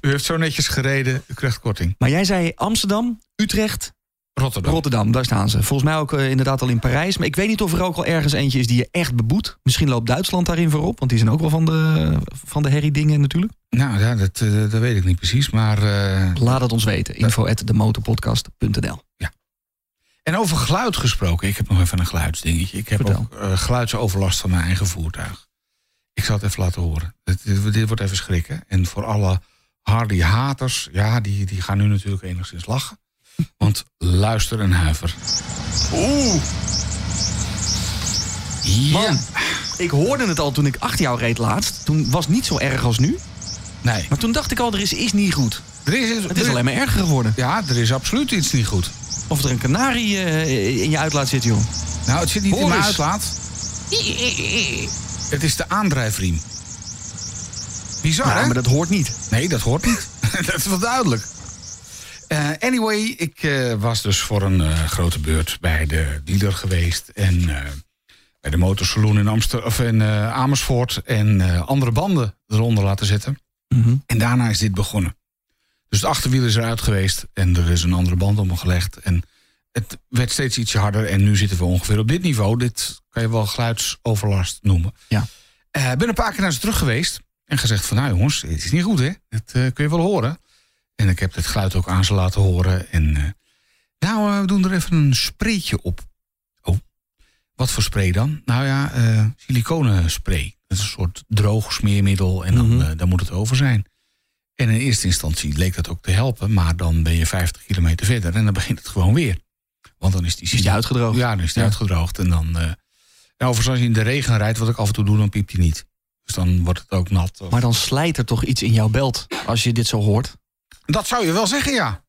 U heeft zo netjes gereden. U krijgt korting. Maar jij zei Amsterdam, Utrecht, Rotterdam. Rotterdam, daar staan ze. Volgens mij ook eh, inderdaad al in Parijs. Maar ik weet niet of er ook al ergens eentje is die je echt beboet. Misschien loopt Duitsland daarin voorop, want die zijn ook wel van de, van de herrie-dingen natuurlijk. nou ja, dat, dat weet ik niet precies. Maar, Laat het ons weten. Info at demotorpodcast.nl en over geluid gesproken. Ik heb nog even een geluidsdingetje. Ik heb Vertel. ook eh, geluidsoverlast van mijn eigen voertuig. Ik zal het even laten horen. Dit, dit, dit wordt even schrikken. En voor alle Hardy-haters, ja, die, die gaan nu natuurlijk enigszins lachen. Want luister en huiver. Oeh, Ja. man. Ik hoorde het al toen ik achter jou reed laatst. Toen was het niet zo erg als nu. Nee. Maar toen dacht ik al, er is, is niet goed. Er is, Het is alleen maar erger geworden. Ja, er is absoluut iets niet goed. Of er een kanarie eh, in je uitlaat zit, joh. Nou, het zit niet Hoor in mijn eens. uitlaat. Het is de aandrijfriem. Bizar, Ja, hè? maar dat hoort niet. Nee, dat hoort niet. dat is wel duidelijk. Eh, anyway, ik eh, was dus voor een eh, grote beurt bij de dealer geweest. En eh, bij de motorsaloon in, Amster of in eh, Amersfoort. En eh, andere banden eronder laten zetten. Mhm. En daarna is dit begonnen. Dus het achterwiel is eruit geweest. En er is een andere band omgelegd. En het werd steeds ietsje harder. En nu zitten we ongeveer op dit niveau. Dit kan je wel geluidsoverlast noemen. Ja. Eh, Ik ben een paar keer naar ze terug geweest. En gezegd van, nou jongens, het is niet goed hè. Dat eh, kun je wel horen. En ik heb het geluid ook aan ze laten horen. En eh, nou, we doen er even een spreetje op. Oh, wat voor spray dan? Nou ja, siliconen spray. Dat is een soort droog smeermiddel en dan, Mhm. dan moet het over zijn. En in eerste instantie leek dat ook te helpen. Maar dan ben je 50 kilometer verder en dan begint het gewoon weer. Want dan is die, Is die uitgedroogd? Ja, dan is die Ja. uitgedroogd. En dan, nou, overigens als je in de regen rijdt, wat ik af en toe doe, dan piept hij niet. Dus dan wordt het ook nat. Of- Maar dan slijt er toch iets in jouw belt als je dit zo hoort. Dat zou je wel zeggen, ja.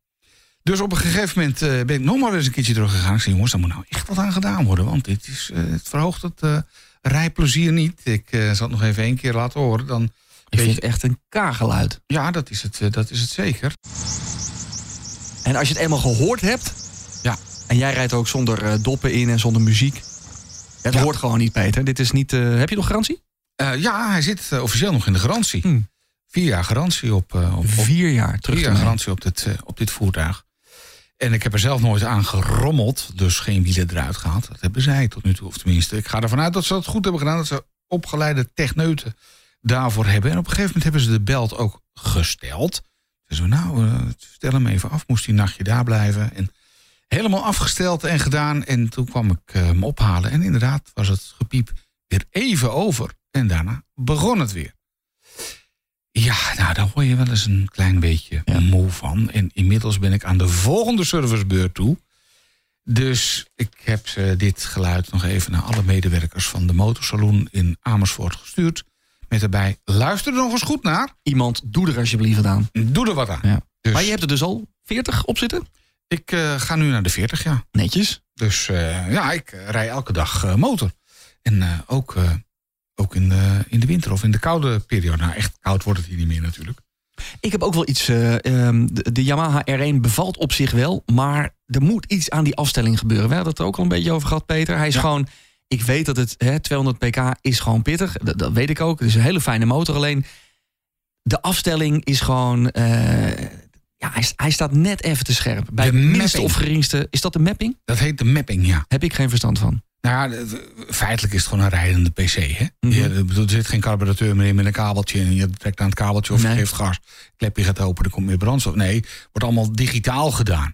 Dus op een gegeven moment eh, ben ik nog maar eens een keertje teruggegaan. Ik zei, jongens, daar moet nou echt wat aan gedaan worden. Want dit is, eh, het verhoogt het eh, rijplezier niet. Ik zal het nog even één keer laten horen. Dan Ik vind je- het echt een kageluid. ja, dat is, het, eh, dat is het zeker. En als je het eenmaal gehoord hebt... Ja. en jij rijdt ook zonder eh, doppen in en zonder muziek... Het Ja. hoort gewoon niet, Peter. Dit is niet... eh, heb je nog garantie? Ja, hij zit officieel nog in de garantie. Hm. Vier jaar garantie op, op, Vier jaar terug vier jaar garantie op dit, op dit voertuig. En ik heb er zelf nooit aan gerommeld. Dus geen wielen eruit gehaald. Dat hebben zij tot nu toe. Of tenminste, ik ga ervan uit dat ze dat goed hebben gedaan. Dat ze opgeleide techneuten daarvoor hebben. En op een gegeven moment hebben ze de belt ook gesteld. Dus we nou, eh, stel hem even af. Moest hij een nachtje daar blijven. En helemaal afgesteld en gedaan. En toen kwam ik eh, hem ophalen. En inderdaad was het gepiep weer even over. En daarna begon het weer. Ja, nou, daar hoor je wel eens een klein beetje Ja. moe van. En inmiddels ben ik aan de volgende servicebeurt toe. Dus ik heb ze dit geluid nog even naar alle medewerkers van de motorsaloon in Amersfoort gestuurd. Met erbij, luister er nog eens goed naar. Iemand, doe er alsjeblieft aan. Doe er wat aan. Ja. Dus Maar je hebt er dus al 40 op zitten? ik eh, ga nu naar de 40, ja. Netjes. Dus eh, ja, ik eh, rij elke dag motor. En ook, ook in, de, in de winter of in de koude periode. Nou, echt koud wordt het hier niet meer natuurlijk. Ik heb ook wel iets. eh, ehm, de, de Yamaha R1 bevalt op zich wel, maar er moet iets aan die afstelling gebeuren. We hadden het er ook al een beetje over gehad, Peter. Hij is Ja. gewoon, ik weet dat het hè, 200 pk is gewoon pittig. Dat, dat weet ik ook. Het is een hele fijne motor. Alleen de afstelling is gewoon, eh, ja, hij, hij staat net even te scherp. Bij De minste mapping. of geringste, is dat de mapping? Dat heet de mapping, ja. Heb ik geen verstand van. Nou ja, feitelijk is het gewoon een rijdende PC. Hè? Mhm. je, bedoel, er zit geen carburateur meer in met een kabeltje. En je trekt aan het kabeltje of Nee. je geeft gas. Klepje gaat open, er komt meer brandstof. Nee, wordt allemaal digitaal gedaan.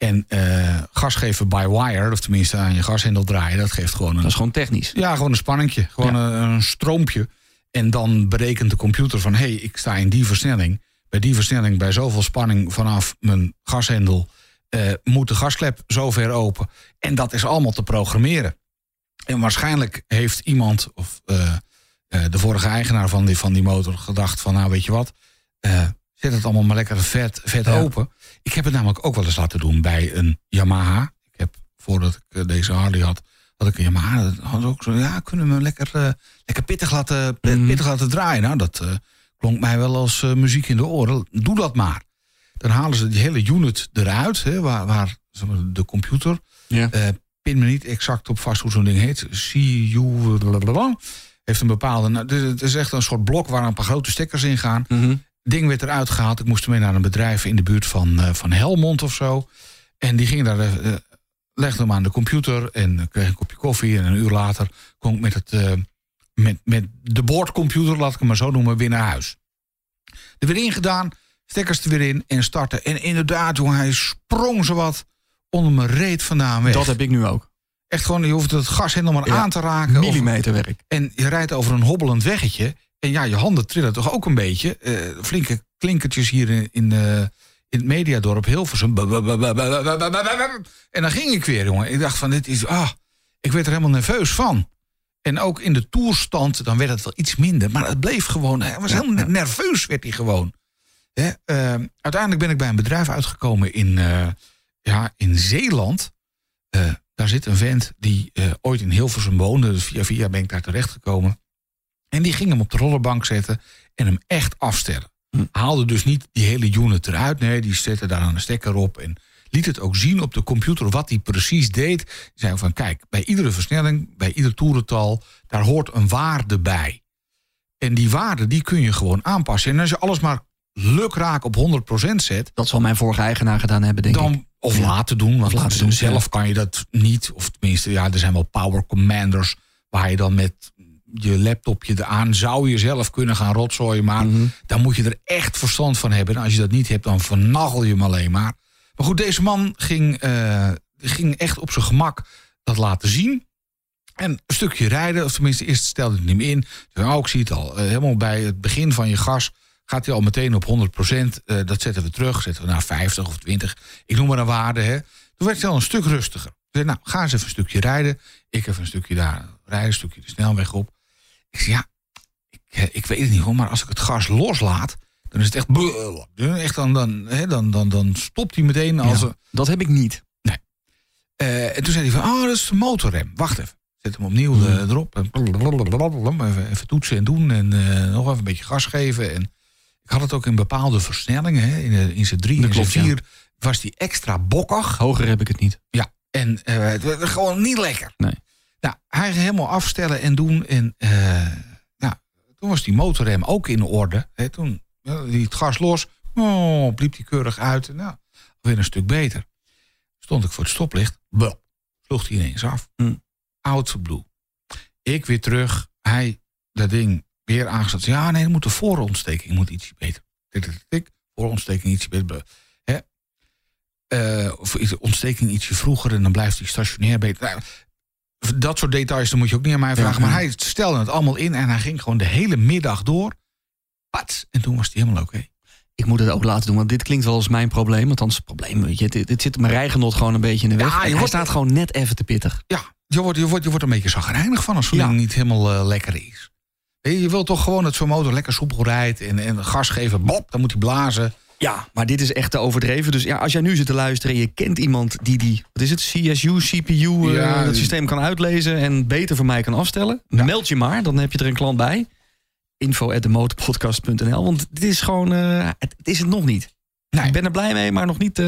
En eh, gas geven by wire, of tenminste aan je gashendel draaien, dat geeft gewoon een, Dat is gewoon technisch. ja, gewoon een spanningje. Gewoon een, een stroompje. En dan berekent de computer van... hé, hey, ik sta in die versnelling. Bij die versnelling, bij zoveel spanning vanaf mijn gashendel... eh, moet de gasklep zo ver open. En dat is allemaal te programmeren. En waarschijnlijk heeft iemand... of eh, de vorige eigenaar van die, van die motor gedacht van... nou, weet je wat, zet het allemaal maar lekker vet, vet Ja. open. Ik heb het namelijk ook wel eens laten doen bij een Yamaha. Ik heb, voordat ik eh, deze Harley had... had ik een Yamaha, dat had ook zo... ja, kunnen we hem lekker, eh, lekker pittig, laten, Mhm. pittig laten draaien. Nou, dat eh, klonk mij wel als eh, muziek in de oren. Doe dat maar. Dan halen ze die hele unit eruit, hè, waar, waar zeg maar, de computer... Ja. eh, pin me niet exact op vast hoe zo'n ding heet. CU... blablabla, Heeft een bepaalde... nou, Het is echt een soort blok waar een paar grote stekkers in gaan Mhm. Ding werd eruit gehaald. Ik moest ermee naar een bedrijf in de buurt van, eh, van Helmond of zo. En die ging daar, eh, eh, legde hem aan de computer en kreeg een kopje koffie. En een uur later kon ik met, het, met, met de boordcomputer, laat ik hem maar zo noemen, weer naar huis. Er weer ingedaan, stekkers er weer in en starten. En inderdaad, jongen, hij sprong zowat onder mijn reet vandaan weg. Dat heb ik nu ook. Echt gewoon, je hoeft het gas helemaal maar Ja, aan te raken. of- Millimeterwerk. en je rijdt over een hobbelend weggetje. En ja, je handen trillen toch ook een beetje. Eh, flinke klinkertjes hier in, in, eh, in het mediadorp Hilversum. En dan ging ik weer, jongen. Ik dacht van, dit is... Ah, ik werd er helemaal nerveus van. En ook in de toerstand, dan werd het wel iets minder. Maar het bleef gewoon... Hij was helemaal nerveus, werd hij gewoon. Hè, eh, uiteindelijk ben ik bij een bedrijf uitgekomen in, eh, ja, in Zeeland. Daar zit een vent die ooit in Hilversum woonde. Dus via via ben ik daar terechtgekomen. En die ging hem op de rollerbank zetten en hem echt afstellen. Haalde dus niet die hele unit eruit. Nee, die zette daar een stekker op. En liet het ook zien op de computer wat hij precies deed. Die zei van, kijk, bij iedere versnelling, bij ieder toerental... daar hoort een waarde bij. En die waarde, die kun je gewoon aanpassen. En als je alles maar lukraak op 100% zet... Dat zal mijn vorige eigenaar gedaan hebben, denk ik. dan, of Ja. laten doen, want laten doen, zelf kan je dat niet. Of tenminste, ja, er zijn wel power commanders... waar je dan met je laptopje eraan zou je zelf kunnen gaan rotzooien. Maar Mhm. dan moet je er echt verstand van hebben. En als je dat niet hebt, dan vernagel je hem alleen maar. Maar goed, deze man ging, eh, ging echt op zijn gemak dat laten zien. En een stukje rijden, of tenminste, eerst stelde hij hem in. Toen, oh, ik zie het al, eh, helemaal bij het begin van je gas gaat hij al meteen op 100%. eh, dat zetten we terug, zetten we naar 50 of 20. Ik noem maar een waarde. Hè. Toen werd hij al een stuk rustiger. Ik zei, nou, ga eens even een stukje rijden. Ik even een stukje daar rijden, een stukje de snelweg op. Ik zei, ja, ik, eh, ik weet het niet hoor, maar als ik het gas loslaat, dan is het echt... echt dan, dan, hè, dan, dan, dan stopt hij meteen als Ja, een... dat heb ik niet. Eh, en toen zei hij van, oh, dat is de motorrem. Wacht even. Zet hem opnieuw Hmm. eh, erop. En even, even toetsen en doen. En nog even een beetje gas geven. En ik had het ook in bepaalde versnellingen. Hè. In, in zijn drie Dat zijn ja. vier was die extra bokkig. Hoger heb ik het niet. Ja, en gewoon niet lekker. Nee. Nou, hij ging helemaal afstellen en doen. En eh, nou, toen was die motorrem ook in orde. Hè. Toen liet het gas los. Oh, bliep die keurig uit. Nou, weer een stuk beter. Stond ik voor het stoplicht. Blah, sloeg hij ineens af. Hm. Oud blue. Ik weer terug. Hij dat ding weer aangezet. Ja, nee, dan moet de voorontsteking moet ietsje beter. Tik, tik, tik. Voorontsteking ietsje beter. Hè? Eh, of iets- ontsteking ietsje vroeger en dan blijft hij stationair beter. Nou, dat soort details dan moet je ook niet aan mij vragen. Ja, maar hij stelde het allemaal in en hij ging gewoon de hele middag door. Pats, en toen was hij helemaal oké. Ik moet het ook laten doen, want dit klinkt wel als mijn probleem. Althans, het probleem, weet je. Dit, dit zit mijn rijgenot gewoon een beetje in de weg. Ja, je En hij wordt- staat gewoon net even te pittig. Ja, je wordt, je wordt, je wordt een beetje zagrijnig van als zo'n Ja. niet helemaal eh, lekker is. Je je wilt toch gewoon dat zo'n motor lekker soepel rijdt en, en gas geven, bop, dan moet hij blazen. Ja, maar dit is echt te overdreven. Dus ja, als jij nu zit te luisteren en je kent iemand die die, wat is het, CSU, CPU, eh, Ja, het die- systeem kan uitlezen en beter voor mij kan afstellen, meld je maar. Dan heb je er een klant bij. Info at. Want dit is gewoon, eh, het, het is het nog niet. Nee. Ik ben er blij mee, maar nog niet eh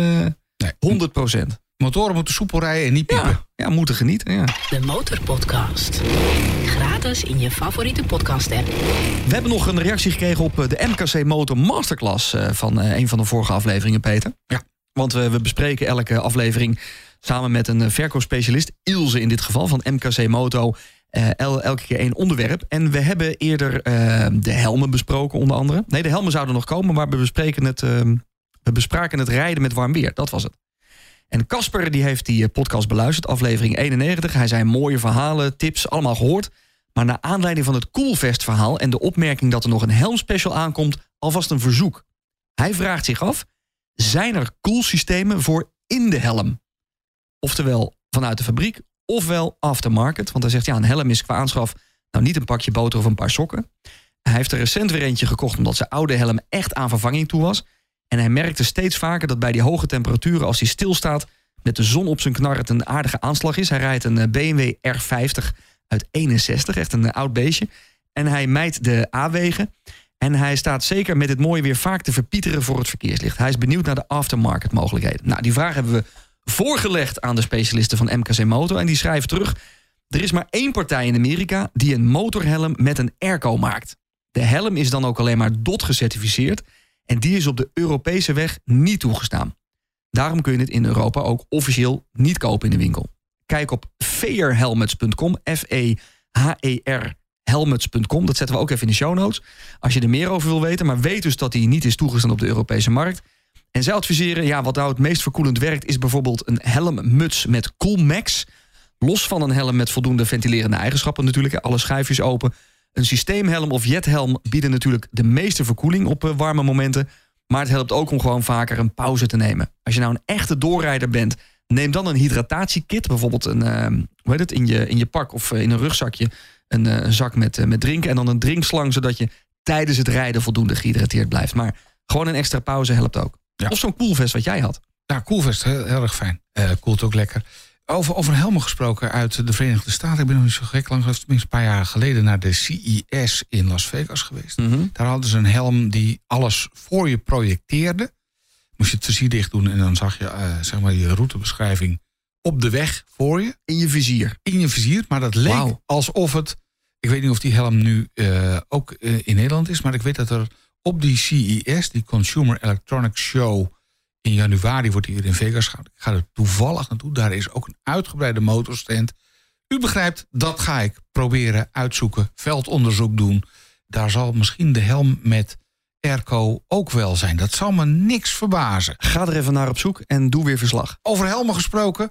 Nee. 100 procent. Motoren moeten soepel rijden en niet piepen. Ja, ja moeten genieten. Ja. De Motorpodcast. Gratis in je favoriete podcast-app. We hebben nog een reactie gekregen op eh, de MKC Motor Masterclass eh, van eh, een van de vorige afleveringen, Peter. Ja. Want we, we bespreken elke aflevering samen met een verkoopspecialist, Ilse in dit geval, van MKC Moto. eh, el- elke keer één onderwerp. En we hebben eerder de helmen besproken, onder andere. Nee, de helmen zouden nog komen, maar we, bespreken het, eh, we bespraken het rijden met warm weer. Dat was het. En Casper die heeft die podcast beluisterd, aflevering 91. Hij zei mooie verhalen, tips, allemaal gehoord. Maar naar aanleiding van het Coolvest verhaal en de opmerking dat er nog een helmspecial aankomt, alvast een verzoek. Hij vraagt zich af: zijn er koelsystemen voor in de helm? Oftewel vanuit de fabriek, ofwel aftermarket. Want hij zegt ja, een helm is qua aanschaf nou niet een pakje boter of een paar sokken. Hij heeft er recent weer eentje gekocht omdat zijn oude helm echt aan vervanging toe was. En hij merkte steeds vaker dat bij die hoge temperaturen, als hij stilstaat, met de zon op zijn knar het een aardige aanslag is. Hij rijdt een eh, BMW R50 uit 61, echt een eh, oud beestje. En hij mijt de A-wegen. En hij staat zeker met dit mooie weer vaak te verpieteren voor het verkeerslicht. Hij is benieuwd naar de aftermarket mogelijkheden. Nou, die vraag hebben we voorgelegd aan de specialisten van MKC Moto. En die schrijven terug... Er is maar één partij in Amerika die een motorhelm met een airco maakt. De helm is dan ook alleen maar DOT gecertificeerd... en die is op de Europese weg niet toegestaan. Daarom kun je het in Europa ook officieel niet kopen in de winkel. Kijk op fairhelmets.com, F-E-H-E-R helmets.com. Dat zetten we ook even in de show notes. Als je er meer over wil weten, maar weet dus dat die niet is toegestaan op de Europese markt. En zij adviseren, ja, wat nou het meest verkoelend werkt, is bijvoorbeeld een helmmuts met Coolmax. Los van een helm met voldoende ventilerende eigenschappen natuurlijk, alle schuifjes open. Een systeemhelm of jethelm bieden natuurlijk de meeste verkoeling op eh, warme momenten. Maar het helpt ook om gewoon vaker een pauze te nemen. Als je nou een echte doorrijder bent, neem dan een hydratatiekit. Bijvoorbeeld een, eh, hoe heet het, in je, in je pak of eh, in een rugzakje een, eh, een zak met, eh, met drinken. En dan een drinkslang, zodat je tijdens het rijden voldoende gehydrateerd blijft. Maar gewoon een extra pauze helpt ook. Ja. Of zo'n koelvest wat jij had. Ja, Coolvest, heel, heel erg fijn. Koelt ook lekker. Over, over helmen gesproken uit de Verenigde Staten. Ik ben nog niet zo gek lang, tenminste een paar jaar geleden... naar de CES in Las Vegas geweest. Daar hadden ze een helm die alles voor je projecteerde. Moest je het vizier dicht doen en dan zag je eh, zeg maar je routebeschrijving op de weg voor je. In je vizier. In je vizier, maar dat leek alsof het... Ik weet niet of die helm nu eh, ook eh, in Nederland is... maar ik weet dat er op die CES, die Consumer Electronics Show... in januari wordt hier in Vegas gehouden. Ik ga er toevallig naartoe. Daar is ook een uitgebreide motorstand. U begrijpt, dat ga ik proberen uitzoeken. Veldonderzoek doen. Daar zal misschien de helm met airco ook wel zijn. Dat zal me niks verbazen. Ga er even naar op zoek en doe weer verslag. Over helmen gesproken,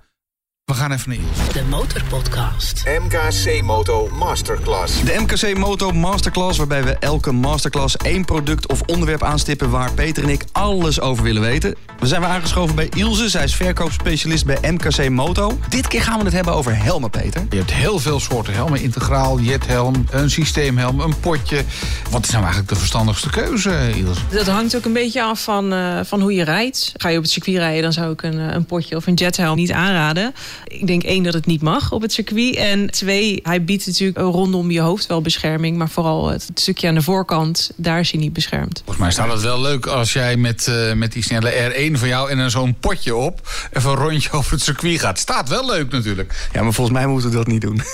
we gaan even naar Iels. De Motorpodcast. MKC Moto Masterclass. De MKC Moto Masterclass, waarbij we elke masterclass één product of onderwerp aanstippen waar Peter en ik alles over willen weten. We zijn weer aangeschoven bij Ilse, zij is verkoopspecialist bij MKC Moto. Dit keer gaan we het hebben over helmen, Peter. Je hebt heel veel soorten helmen. Integraal, jethelm, een systeemhelm, een potje. Wat is nou eigenlijk de verstandigste keuze, Iels? Dat hangt ook een beetje af van, eh, van hoe je rijdt. Ga je op het circuit rijden, dan zou ik een, eh, een potje of een jethelm niet aanraden. Ik denk één dat het niet mag op het circuit. En twee, hij biedt natuurlijk rondom je hoofd wel bescherming. Maar vooral het stukje aan de voorkant, daar is hij niet beschermd. Volgens mij staat het wel leuk als jij met, eh, met die snelle R1 van jou en dan zo'n potje op even een rondje over het circuit gaat. Staat wel leuk natuurlijk. Ja, maar volgens mij moeten we dat niet doen.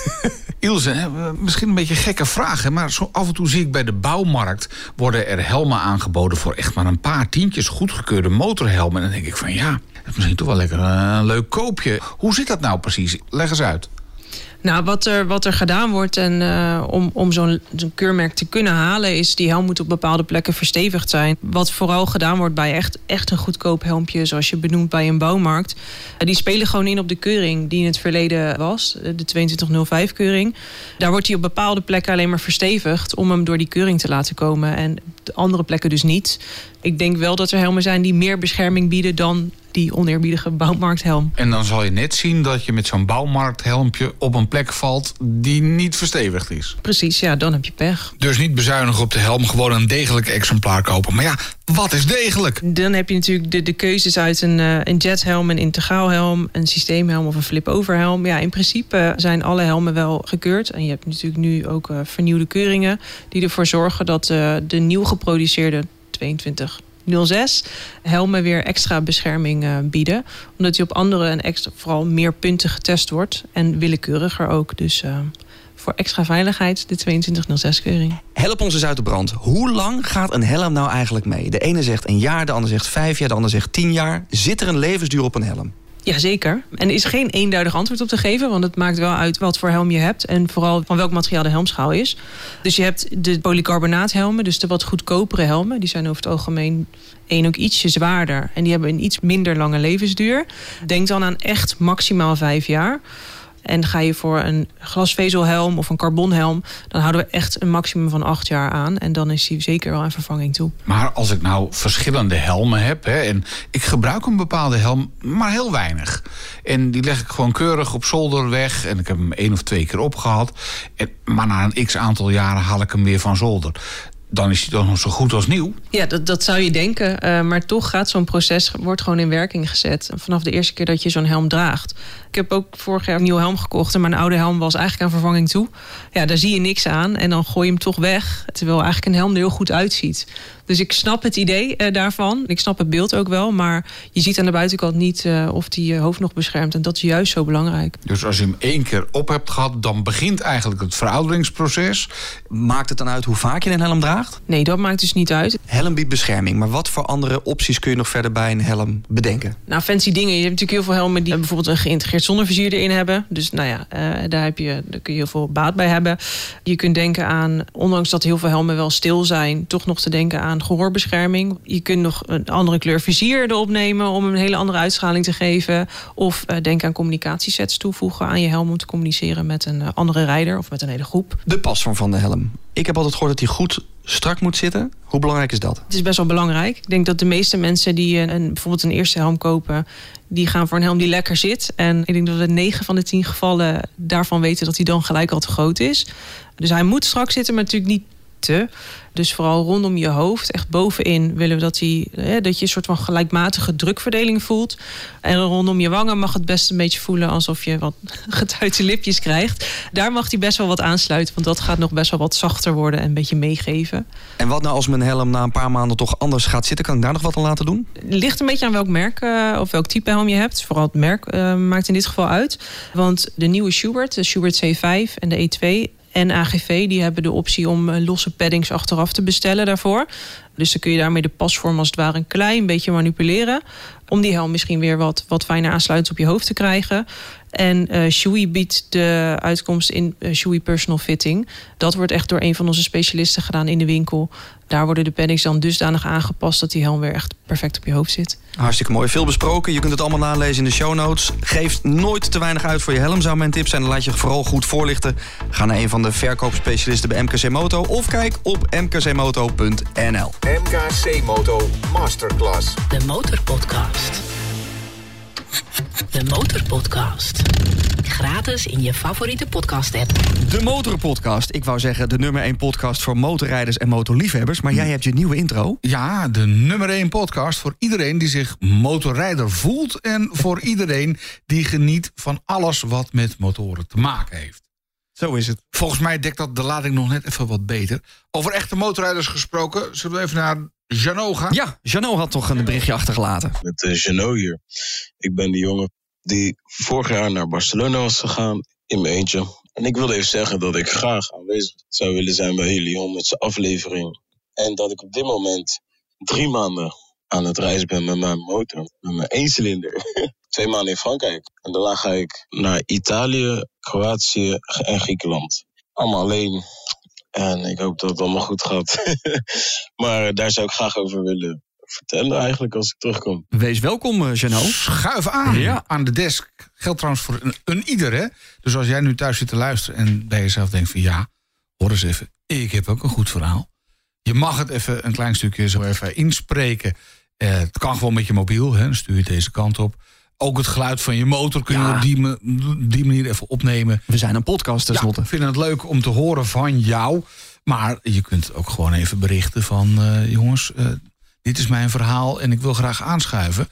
Ilse, hè, misschien een beetje een gekke vragen, maar zo af en toe zie ik bij de bouwmarkt worden er helmen aangeboden voor echt maar een paar tientjes goedgekeurde motorhelmen. En dan denk ik van ja, misschien toch wel lekker eh, een leuk koopje. Hoe zit dat nou precies? Leg eens uit. Nou, wat er, wat er gedaan wordt en, eh, om, om zo'n zo'n keurmerk te kunnen halen, is die helm moet op bepaalde plekken verstevigd zijn. Wat vooral gedaan wordt bij echt, echt een goedkoop helmpje, zoals je benoemt bij een bouwmarkt. eh, die spelen gewoon in op de keuring die in het verleden was, de 2205-keuring. Daar wordt hij op bepaalde plekken alleen maar verstevigd om hem door die keuring te laten komen. En de andere plekken dus niet. Ik denk wel dat er helmen zijn die meer bescherming bieden dan die oneerbiedige bouwmarkthelm. En dan zal je net zien dat je met zo'n bouwmarkthelmpje op een plek valt die niet verstevigd is. Precies, ja, dan heb je pech. Dus niet bezuinigen op de helm, gewoon een degelijk exemplaar kopen. Maar ja, wat is degelijk? Dan heb je natuurlijk de, de keuzes uit een, eh, een jethelm, een integraalhelm, een systeemhelm of een flip-over helm. Ja, in principe zijn alle helmen wel gekeurd. En je hebt natuurlijk nu ook eh, vernieuwde keuringen die ervoor zorgen dat eh, de nieuw geproduceerde 06 helmen weer extra bescherming eh, bieden. Omdat die op andere en extra, vooral meer punten getest wordt. En willekeuriger ook. Dus uh, voor extra veiligheid de 2206-keuring. Help ons eens uit de brand. Hoe lang gaat een helm nou eigenlijk mee? De ene zegt een jaar, de ander zegt vijf jaar, de ander zegt tien jaar. Zit er een levensduur op een helm? Jazeker. En er is geen eenduidig antwoord op te geven, want het maakt wel uit wat voor helm je hebt en vooral van welk materiaal de helmschaal is. Dus je hebt de polycarbonaathelmen, dus de wat goedkopere helmen. Die zijn over het algemeen één ook ietsje zwaarder en die hebben een iets minder lange levensduur. Denk dan aan echt maximaal vijf jaar. En ga je voor een glasvezelhelm of een carbonhelm, dan houden we echt een maximum van acht jaar aan. En dan is die zeker wel een vervanging toe. Maar als ik nou verschillende helmen heb, hè, en ik gebruik een bepaalde helm, maar heel weinig. En die leg ik gewoon keurig op zolder weg. En ik heb hem één of twee keer opgehad. En, maar na een x aantal jaren haal ik hem weer van zolder dan is hij toch nog zo goed als nieuw. Ja, dat, dat zou je denken. Uh, maar toch gaat zo'n proces wordt gewoon in werking gezet. Vanaf de eerste keer dat je zo'n helm draagt. Ik heb ook vorig jaar een nieuwe helm gekocht. En mijn oude helm was eigenlijk aan vervanging toe. Ja, daar zie je niks aan. En dan gooi je hem toch weg. Terwijl eigenlijk een helm er heel goed uitziet. Dus ik snap het idee uh, daarvan. Ik snap het beeld ook wel. Maar je ziet aan de buitenkant niet uh, of die je hoofd nog beschermt. En dat is juist zo belangrijk. Dus als je hem één keer op hebt gehad... dan begint eigenlijk het verouderingsproces. Maakt het dan uit hoe vaak je een helm draagt? Nee, dat maakt dus niet uit. Helm biedt bescherming. Maar wat voor andere opties kun je nog verder bij een helm bedenken? Nou, fancy dingen. Je hebt natuurlijk heel veel helmen die bijvoorbeeld een geïntegreerd zonnevizier erin hebben. Dus nou ja, uh, daar, heb je, daar kun je heel veel baat bij hebben. Je kunt denken aan, ondanks dat heel veel helmen wel stil zijn... toch nog te denken aan gehoorbescherming. Je kunt nog een andere kleur vizier erop nemen om een hele andere uitschaling te geven. Of uh, denk aan communicatiesets toevoegen aan je helm om te communiceren met een uh, andere rijder of met een hele groep. De pasvorm van de helm. Ik heb altijd gehoord dat hij goed strak moet zitten. Hoe belangrijk is dat? Het is best wel belangrijk. Ik denk dat de meeste mensen die een, bijvoorbeeld een eerste helm kopen, die gaan voor een helm die lekker zit. En ik denk dat we 9 van de 10 gevallen daarvan weten dat hij dan gelijk al te groot is. Dus hij moet strak zitten, maar natuurlijk niet te. Dus vooral rondom je hoofd, echt bovenin, willen we dat, hij, hè, dat je een soort van gelijkmatige drukverdeling voelt. En rondom je wangen mag het best een beetje voelen alsof je wat getuite lipjes krijgt. Daar mag hij best wel wat aansluiten, want dat gaat nog best wel wat zachter worden en een beetje meegeven. En wat nou als mijn helm na een paar maanden toch anders gaat zitten? Kan ik daar nog wat aan laten doen? Ligt een beetje aan welk merk uh, of welk type helm je hebt. Vooral het merk uh, maakt in dit geval uit. Want de nieuwe Schubert, de Schubert C5 en de E2 en AGV die hebben de optie om losse paddings achteraf te bestellen daarvoor. Dus dan kun je daarmee de pasvorm als het ware een klein beetje manipuleren. Om die helm misschien weer wat, wat fijner aansluitend op je hoofd te krijgen. En uh, Shui biedt de uitkomst in uh, Shui Personal Fitting. Dat wordt echt door een van onze specialisten gedaan in de winkel. Daar worden de paddings dan dusdanig aangepast dat die helm weer echt perfect op je hoofd zit. Hartstikke mooi. Veel besproken. Je kunt het allemaal nalezen in de show notes. Geef nooit te weinig uit voor je helm, zou mijn tip zijn. Dan laat je vooral goed voorlichten. Ga naar een van de verkoopspecialisten bij MKC Moto. Of kijk op mkcmoto.nl. MKC Moto Masterclass. De Motorpodcast. De Motorpodcast. Gratis in je favoriete podcast-app. De Motorpodcast. Ik wou zeggen de nummer 1 podcast voor motorrijders en motorliefhebbers. Maar jij hebt je nieuwe intro. Ja, de nummer 1 podcast voor iedereen die zich motorrijder voelt... en voor iedereen die geniet van alles wat met motoren te maken heeft. Zo is het. Volgens mij dekt dat de lading nog net even wat beter. Over echte motorrijders gesproken, zullen we even naar Jano gaan? Ja, Jano had toch een berichtje achtergelaten. Met uh, Jano hier. Ik ben die jongen die vorig jaar naar Barcelona was gegaan in mijn eentje. En ik wilde even zeggen dat ik graag aanwezig zou willen zijn bij jullie honderdste aflevering. En dat ik op dit moment drie maanden aan het reizen ben met mijn motor. Met mijn eencilinder. Twee maanden in Frankrijk. En daarna ga ik naar Italië, Kroatië en Griekenland. Allemaal alleen. En ik hoop dat het allemaal goed gaat. maar daar zou ik graag over willen vertellen eigenlijk als ik terugkom. Wees welkom, Jano. Schuif aan ja. aan de desk. Geldt trouwens voor een, een ieder, hè? Dus als jij nu thuis zit te luisteren en bij jezelf denkt van... ja, hoor eens even, ik heb ook een goed verhaal. Je mag het even een klein stukje zo even inspreken. Uh, het kan gewoon met je mobiel, hè? dan stuur je deze kant op. Ook het geluid van je motor kun je ja. op die, die, manier even opnemen. We zijn een podcast tenslotte. Ja, ik vind het leuk om te horen van jou. Maar je kunt ook gewoon even berichten van... Uh, jongens, uh, dit is mijn verhaal en ik wil graag aanschuiven.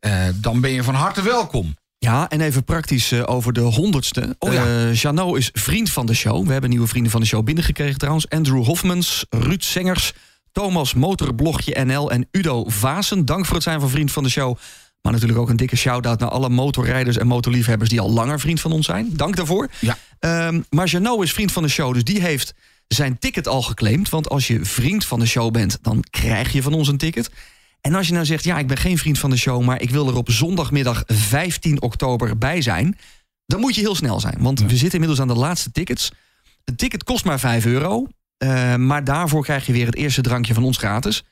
Uh, dan ben je van harte welkom. Ja, en even praktisch uh, over de honderdste. Oh, ja. uh, is vriend van de show. We hebben nieuwe vrienden van de show binnengekregen trouwens. Andrew Hofmans, Ruud Sengers, Thomas Motorblogje NL en Udo Vaassen. Dank voor het zijn van vriend van de show. Maar natuurlijk ook een dikke shout-out naar alle motorrijders en motorliefhebbers... die al langer vriend van ons zijn. Dank daarvoor. Ja. Ehm, maar Jeannot is vriend van de show, dus die heeft zijn ticket al geclaimd. Want als je vriend van de show bent, dan krijg je van ons een ticket. En als je nou zegt, ja, ik ben geen vriend van de show... maar ik wil er op zondagmiddag 15 oktober bij zijn... dan moet je heel snel zijn. Want we zitten inmiddels aan de laatste tickets. Het ticket kost maar 5 euro. eh, maar daarvoor krijg je weer het eerste drankje van ons gratis.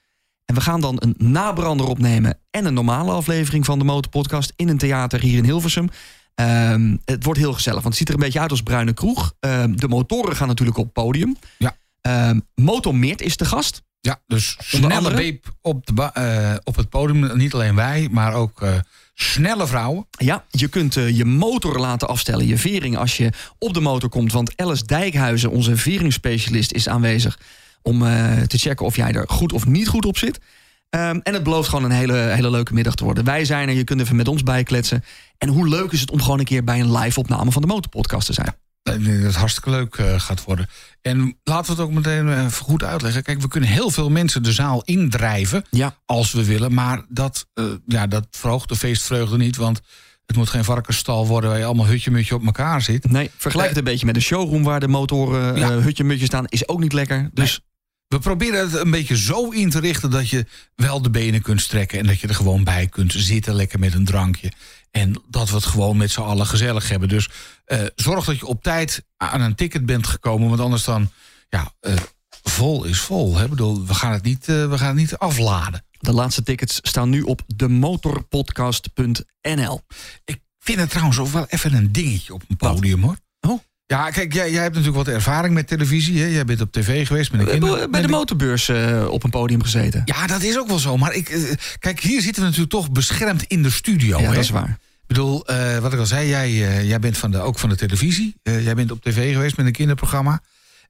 En we gaan dan een nabrander opnemen... en een normale aflevering van de Motorpodcast... in een theater hier in Hilversum. Ehm, het wordt heel gezellig, want het ziet er een beetje uit als bruine kroeg. Ehm, de motoren gaan natuurlijk op het podium. Ja. Ehm, Motomeert is de gast. Ja, dus Onder snelle beep op, de eh, op het podium. Niet alleen wij, maar ook eh, snelle vrouwen. Ja, je kunt eh, je motor laten afstellen, je vering, als je op de motor komt. Want Alice Dijkhuizen, onze veringsspecialist, is aanwezig... om eh, te checken of jij er goed of niet goed op zit. Ehm, en het belooft gewoon een hele, hele leuke middag te worden. Wij zijn er, je kunt even met ons bijkletsen. En hoe leuk is het om gewoon een keer bij een live-opname van de Motorpodcast te zijn? Dat het hartstikke leuk eh, gaat worden. En laten we het ook meteen eh, even goed uitleggen. Kijk, we kunnen heel veel mensen de zaal indrijven. Ja. Als we willen. Maar dat, ja, dat verhoogt de feestvreugde niet. Want het moet geen varkensstal worden waar je allemaal hutje-mutje op elkaar zit. Nee, vergelijk het een beetje met de showroom waar de motoren Ja. hutje-mutje staan. Is ook niet lekker. Dus We proberen het een beetje zo in te richten dat je wel de benen kunt strekken. En dat je er gewoon bij kunt zitten, lekker met een drankje. En dat we het gewoon met z'n allen gezellig hebben. Dus eh, zorg dat je op tijd aan een ticket bent gekomen. Want anders dan, ja, eh, vol is vol. Hè? Ik bedoel, we gaan het niet, eh, we gaan het niet afladen. de laatste tickets staan nu op demotorpodcast.nl. Ik vind het trouwens ook wel even een dingetje op een podium, hoor. Oh. Ja, kijk, jij, jij hebt natuurlijk wat ervaring met televisie. Hè? Jij bent op tv geweest met een We kinder. hebben bij de motorbeurs eh, op een podium gezeten. Ja, dat is ook wel zo. Maar ik, eh, kijk, hier zitten we natuurlijk toch beschermd in de studio. Ja, hè? dat is waar. Ik bedoel, eh, wat ik al zei, jij, jij bent van de, ook van de televisie. Jij bent op tv geweest met een kinderprogramma.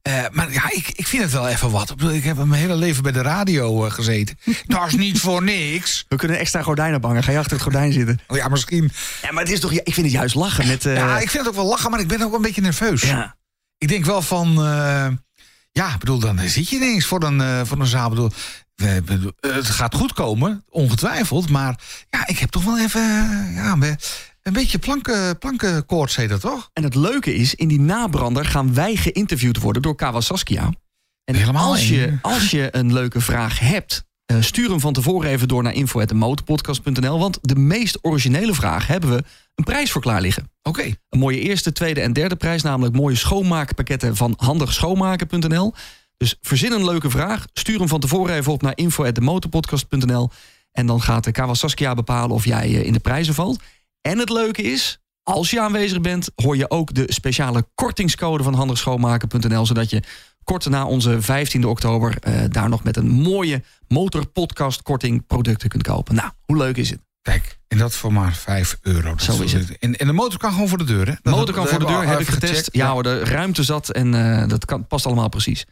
Eh, maar ja, ik, ik vind het wel even wat. Ik, heb mijn hele leven bij de radio eh, gezeten. Dat is niet voor niks. We kunnen extra gordijnen bangen. Ga je achter het gordijn zitten? Oh ja, misschien. Ja, maar het is toch, ik vind het juist lachen met... eh, Ja, ik vind het ook wel lachen, maar ik ben ook een beetje nerveus. ja. Ik denk wel van... ja, bedoel, dan zit je ineens voor een, voor een zaal. Bedoel, we- bedoel, het gaat goed komen, ongetwijfeld. Maar ja, ik heb toch wel even... ja, een beetje planken, plankenkoorts heet dat toch? En het leuke is, in die nabrander gaan wij geïnterviewd worden door Kawa Saskia. En Helemaal als je, één. als je een leuke vraag hebt, eh, stuur hem van tevoren even door naar info.motorpodcast.nl. Want de meest originele vraag hebben we een prijs voor klaar liggen. Oké. Een mooie eerste, tweede en derde prijs, namelijk mooie schoonmaakpakketten van handigschoonmaken.nl. Dus verzin een leuke vraag, stuur hem van tevoren even op naar info.demotorpodcast.nl. En dan gaat de Kawa Saskia bepalen of jij eh, in de prijzen valt. En het leuke is, als je aanwezig bent, hoor je ook de speciale kortingscode van handigschoonmaken.nl. Zodat je kort na onze 15e oktober eh, daar nog met een mooie motorpodcast korting producten kunt kopen. Nou, hoe leuk is het? Kijk, en dat voor maar 5 euro. Dat Zo is het. En, en de motor kan gewoon voor de deur, hè? De motor kan voor de deur, heb ik getest. gecheckt. Ja hoor, de ruimte zat en eh, dat kan, past allemaal precies.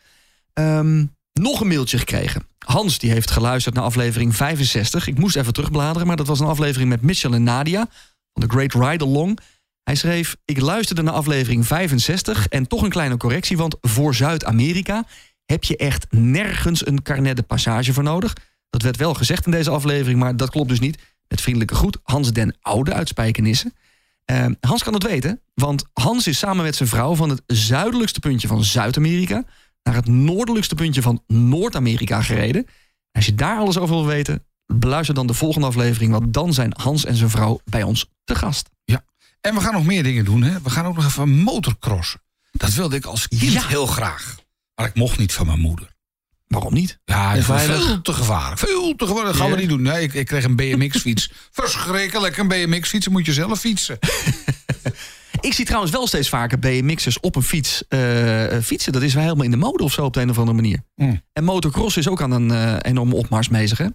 Ehm, nog een mailtje gekregen. Hans die heeft geluisterd naar aflevering 65. Ik moest even terugbladeren, maar dat was een aflevering met Mitchell en Nadia... van The Great Ride Along. Hij schreef, ik luisterde naar aflevering 65... en toch een kleine correctie, want voor Zuid-Amerika... heb je echt nergens een carnet de passage voor nodig. Dat werd wel gezegd in deze aflevering, maar dat klopt dus niet. Met vriendelijke groet, Hans den Oude uit Spijkenisse. Eh, Hans kan het weten, want Hans is samen met zijn vrouw van het zuidelijkste puntje van Zuid-Amerika naar het noordelijkste puntje van Noord-Amerika gereden. Als je daar alles over wil weten, beluister dan de volgende aflevering, want dan zijn Hans en zijn vrouw bij ons te gast. Ja. En we gaan nog meer dingen doen, hè? We gaan ook nog even motocrossen. Dat wilde ik als kind Ja. heel graag. Maar ik mocht niet van mijn moeder. Waarom niet? Ja, veel te gevaarlijk. Veel te gevaarlijk. Dat gaan we niet doen. Nee, ik, ik kreeg een BMX-fiets. Verschrikkelijk, een BMX-fiets. moet je zelf fietsen. Ik zie trouwens wel steeds vaker BMX'ers op een fiets eh, fietsen. Dat is wel helemaal in de mode of zo op de een of andere manier. Mm. En motocross is ook aan een eh, enorme opmars bezig, hè?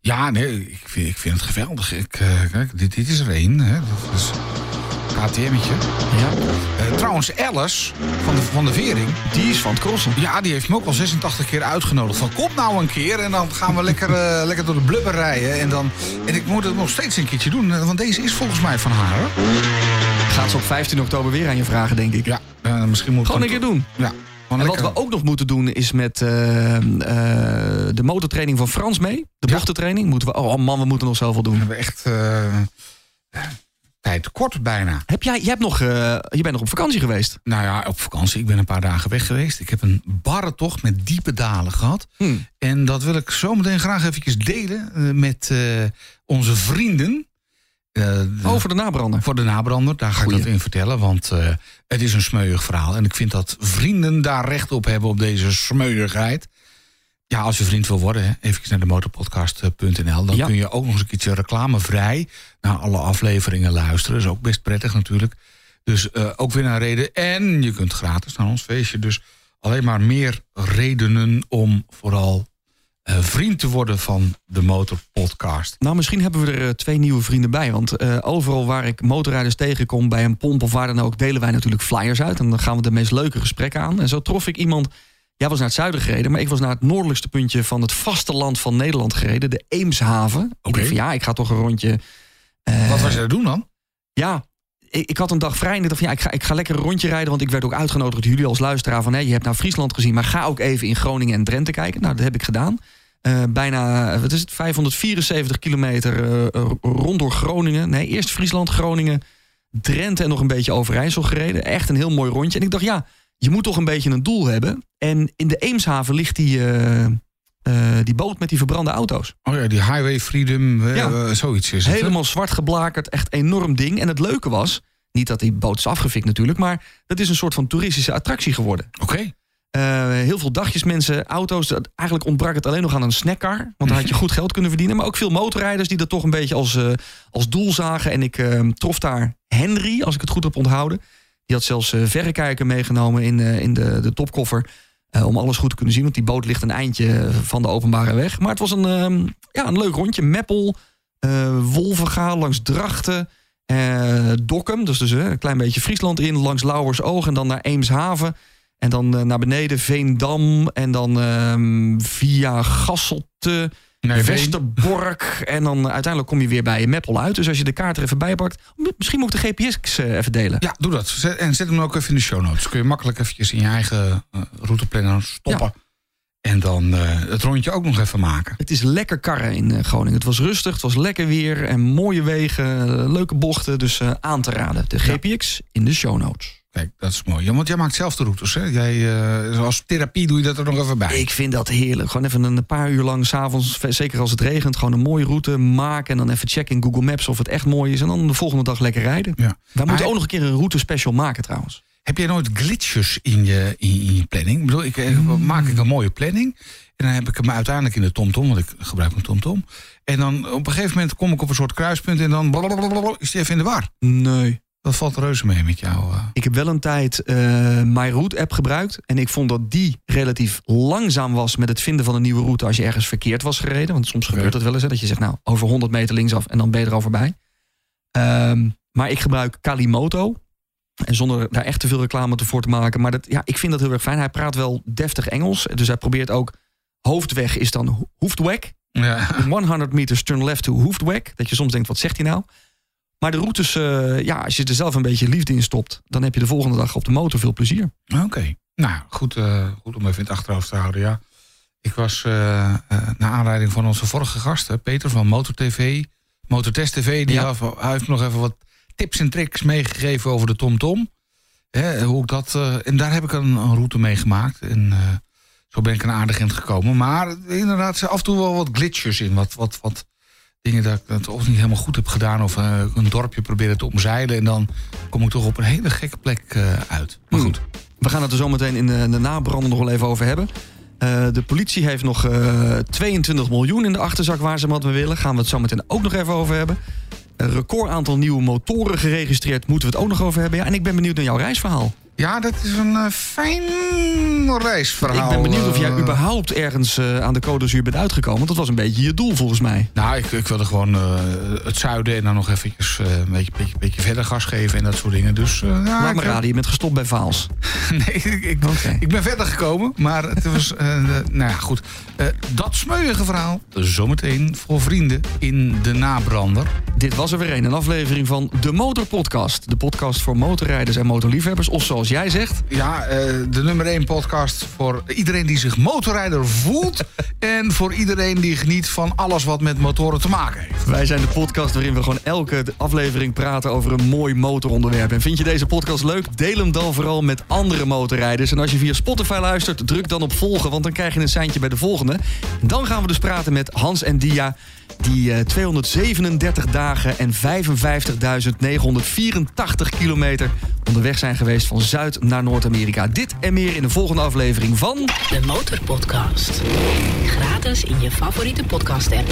Ja, nee, ik vind, ik vind het geweldig. Ik, eh, kijk, dit, dit is er één. hè. Dat is KTM'tje. Ja. Eh, trouwens, Alice van de, van de Vering. Die is van het crossen. Ja, die heeft me ook al 86 keer uitgenodigd. Van kom nou een keer en dan gaan we lekker, eh, lekker door de blubber rijden. En, dan, en ik moet het nog steeds een keertje doen. Want deze is volgens mij van haar. Hoor. Gaat ze op 15 oktober weer aan je vragen, denk ik. Ja, eh, misschien moet Gewoon een keer doen. Ja. En wat we ook nog moeten doen is met de motortraining van Frans mee. De bochtentraining. Moeten we, oh man, we moeten nog zoveel doen. We hebben echt uh, tijd kort bijna. Heb jij, jij hebt nog, je bent nog op vakantie geweest? Nou ja, op vakantie. Ik ben een paar dagen weg geweest. Ik heb een barre tocht met diepe dalen gehad. Hmm. En dat wil ik zometeen graag even delen met onze vrienden. Uh, oh, de nabrander. Voor de nabrander, daar ga ik dat in vertellen. Want het is een smeuig verhaal. En ik vind dat vrienden daar recht op hebben op deze smeuigheid. Ja, als je vriend wil worden, even naar de motorpodcast.nl. Dan kun je ook nog eens een keertje reclamevrij naar alle afleveringen luisteren. Dat is ook best prettig natuurlijk. Dus uh, ook weer een reden. En je kunt gratis naar ons feestje. Dus alleen maar meer redenen om vooral uh, vriend te worden van de Motorpodcast. Nou, misschien hebben we er uh, twee nieuwe vrienden bij. Want uh, overal waar ik motorrijders tegenkom bij een pomp of waar dan ook, delen wij natuurlijk flyers uit. En dan gaan we de meest leuke gesprekken aan. En zo trof ik iemand. Jij was naar het zuiden gereden, maar ik was naar het noordelijkste puntje van het vasteland van Nederland gereden, de Eemshaven. Oké. Ik van ja, ik ga toch een rondje. Wat was je er doen dan? Ja, ik, ik, had een dag vrij en ik dacht van ja, ik ga, ik ga lekker een rondje rijden. Want ik werd ook uitgenodigd door jullie als luisteraar van hé, je hebt nou Friesland gezien, maar ga ook even in Groningen en Drenthe kijken. Nou, dat heb ik gedaan. Uh, bijna, wat is het, 574 kilometer uh, rond door Groningen. Nee, eerst Friesland, Groningen, Drenthe en nog een beetje Overijssel gereden. Echt een heel mooi rondje. En ik dacht, ja, je moet toch een beetje een doel hebben. En in de Eemshaven ligt die, uh, die boot met die verbrande auto's. Oh ja, die Highway Freedom, ja. zoiets is het. Helemaal zwart geblakerd, echt enorm ding. En het leuke was, niet dat die boot is afgefikt natuurlijk... maar dat is een soort van toeristische attractie geworden. Oké. Uh, heel veel dagjes mensen, auto's. Eigenlijk ontbrak het alleen nog aan een snackcar. Want daar had je goed geld kunnen verdienen. Maar ook veel motorrijders die dat toch een beetje als, uh, als doel zagen. En ik uh, trof daar Henry, als ik het goed heb onthouden. Die had zelfs verrekijker meegenomen in, in de, de topkoffer. om alles goed te kunnen zien. Want die boot ligt een eindje van de openbare weg. Maar het was een, ja, een leuk rondje. Meppel, Wolvenga, langs Drachten. Dokkum, dus, dus een klein beetje Friesland in. Langs Lauwersoog en dan naar Eemshaven. En dan naar beneden Veendam. En dan uh, via Gasselte, nee, Westerbork. En dan uiteindelijk kom je weer bij Meppel uit. Dus als je de kaart er even bij pakt. Misschien moet ik de GPS uh, even delen. Ja, doe dat. Zet, en zet hem ook even in de show notes. Kun je makkelijk eventjes in je eigen uh, routeplanner stoppen. Ja. En dan uh, het rondje ook nog even maken. Het is lekker karren in uh, Groningen. Het was rustig, het was lekker weer en mooie wegen, uh, leuke bochten. Dus aan te raden. De GPX in de show notes. Kijk, dat is mooi. Ja, want jij maakt zelf de routes, hè? Jij, als therapie doe je dat er nog even bij. Ik vind dat heerlijk. Gewoon even een paar uur lang s'avonds, zeker als het regent... gewoon een mooie route maken en dan even checken in Google Maps... of het echt mooi is en dan de volgende dag lekker rijden. Ja. We moeten ook nog een keer een route special maken trouwens. Heb jij nooit glitches in je, in je planning? Ik bedoel, ik, mm. maak ik een mooie planning... En dan heb ik hem uiteindelijk in de TomTom, want ik gebruik een TomTom. En dan op een gegeven moment kom ik op een soort kruispunt en dan is die even in de war. Nee. Dat valt reuze mee met jou. Uh. Ik heb wel een tijd uh, MyRoute app gebruikt. En ik vond dat die relatief langzaam was met het vinden van een nieuwe route als je ergens verkeerd was gereden. Want soms gebeurt dat wel eens. Hè, dat je zegt, nou, over 100 meter linksaf en dan ben je er al voorbij. Um, maar ik gebruik Kalimoto. En zonder daar echt te veel reclame te voor te maken. Maar dat, ja, ik vind dat heel erg fijn. Hij praat wel deftig Engels. Dus hij probeert ook hoofdweg is dan Hoefdweg. Ja. 100 meters turn left to Hoefdweg. Dat je soms denkt, wat zegt hij nou? Maar de routes, uh, ja, als je er zelf een beetje liefde in stopt... dan heb je de volgende dag op de motor veel plezier. Oké. Okay. Nou, goed, uh, goed om even in het achterhoofd te houden, ja. Ik was uh, naar aanleiding van onze vorige gast, Peter van Motor TV... Motortest TV, die ja. heeft, hij heeft nog even wat tips en tricks meegegeven over de TomTom. Hè, hoe ik dat, en daar heb ik een, een route mee gemaakt. En zo ben ik een aardig in gekomen. Maar inderdaad, af en toe wel wat glitches in. Wat, wat, wat dingen dat ik het of niet helemaal goed heb gedaan... of uh, een dorpje proberen te omzeilen... en dan kom ik toch op een hele gekke plek uh, uit. Maar goed. Hmm. We gaan het er zo meteen in de, de nabranden nog wel even over hebben. Uh, de politie heeft nog 22 miljoen in de achterzak waar ze wat mee willen. Gaan we het zo meteen ook nog even over hebben. Een record aantal nieuwe motoren geregistreerd. Moeten we het ook nog over hebben. Ja, en ik ben benieuwd naar jouw reisverhaal. Ja, dat is een uh, fijn reisverhaal. Ik ben benieuwd of jij überhaupt ergens uh, aan de Codezuur bent uitgekomen. Want dat was een beetje je doel volgens mij. Nou, ik, ik wilde gewoon uh, het zuiden en dan nog eventjes een beetje, beetje, beetje, verder gas geven en dat soort dingen. Dus, ja, me raden, je bent gestopt bij Vaals. nee, ik, ik, okay. ik, ben verder gekomen. Maar het was, nou ja, goed. dat smeuïge verhaal zometeen voor vrienden in de nabrander. dit was er weer een. Een aflevering van De Motor Podcast. De podcast voor motorrijders en motorliefhebbers. Of zoals jij zegt. Ja, eh, de nummer 1 podcast voor iedereen die zich motorrijder voelt. en voor iedereen die geniet van alles wat met motoren te maken heeft. Wij zijn de podcast waarin we gewoon elke aflevering praten over een mooi motoronderwerp. En vind je deze podcast leuk? Deel hem dan vooral met andere motorrijders. En als je via Spotify luistert, druk dan op volgen, want dan krijg je een seintje bij de volgende. Dan gaan we dus praten met Hans en Dia, die eh, 237 dagen en 55.984 kilometer onderweg zijn geweest van Zuid naar Noord-Amerika. Dit en meer in de volgende aflevering van... De Motorpodcast. Gratis in je favoriete podcast app.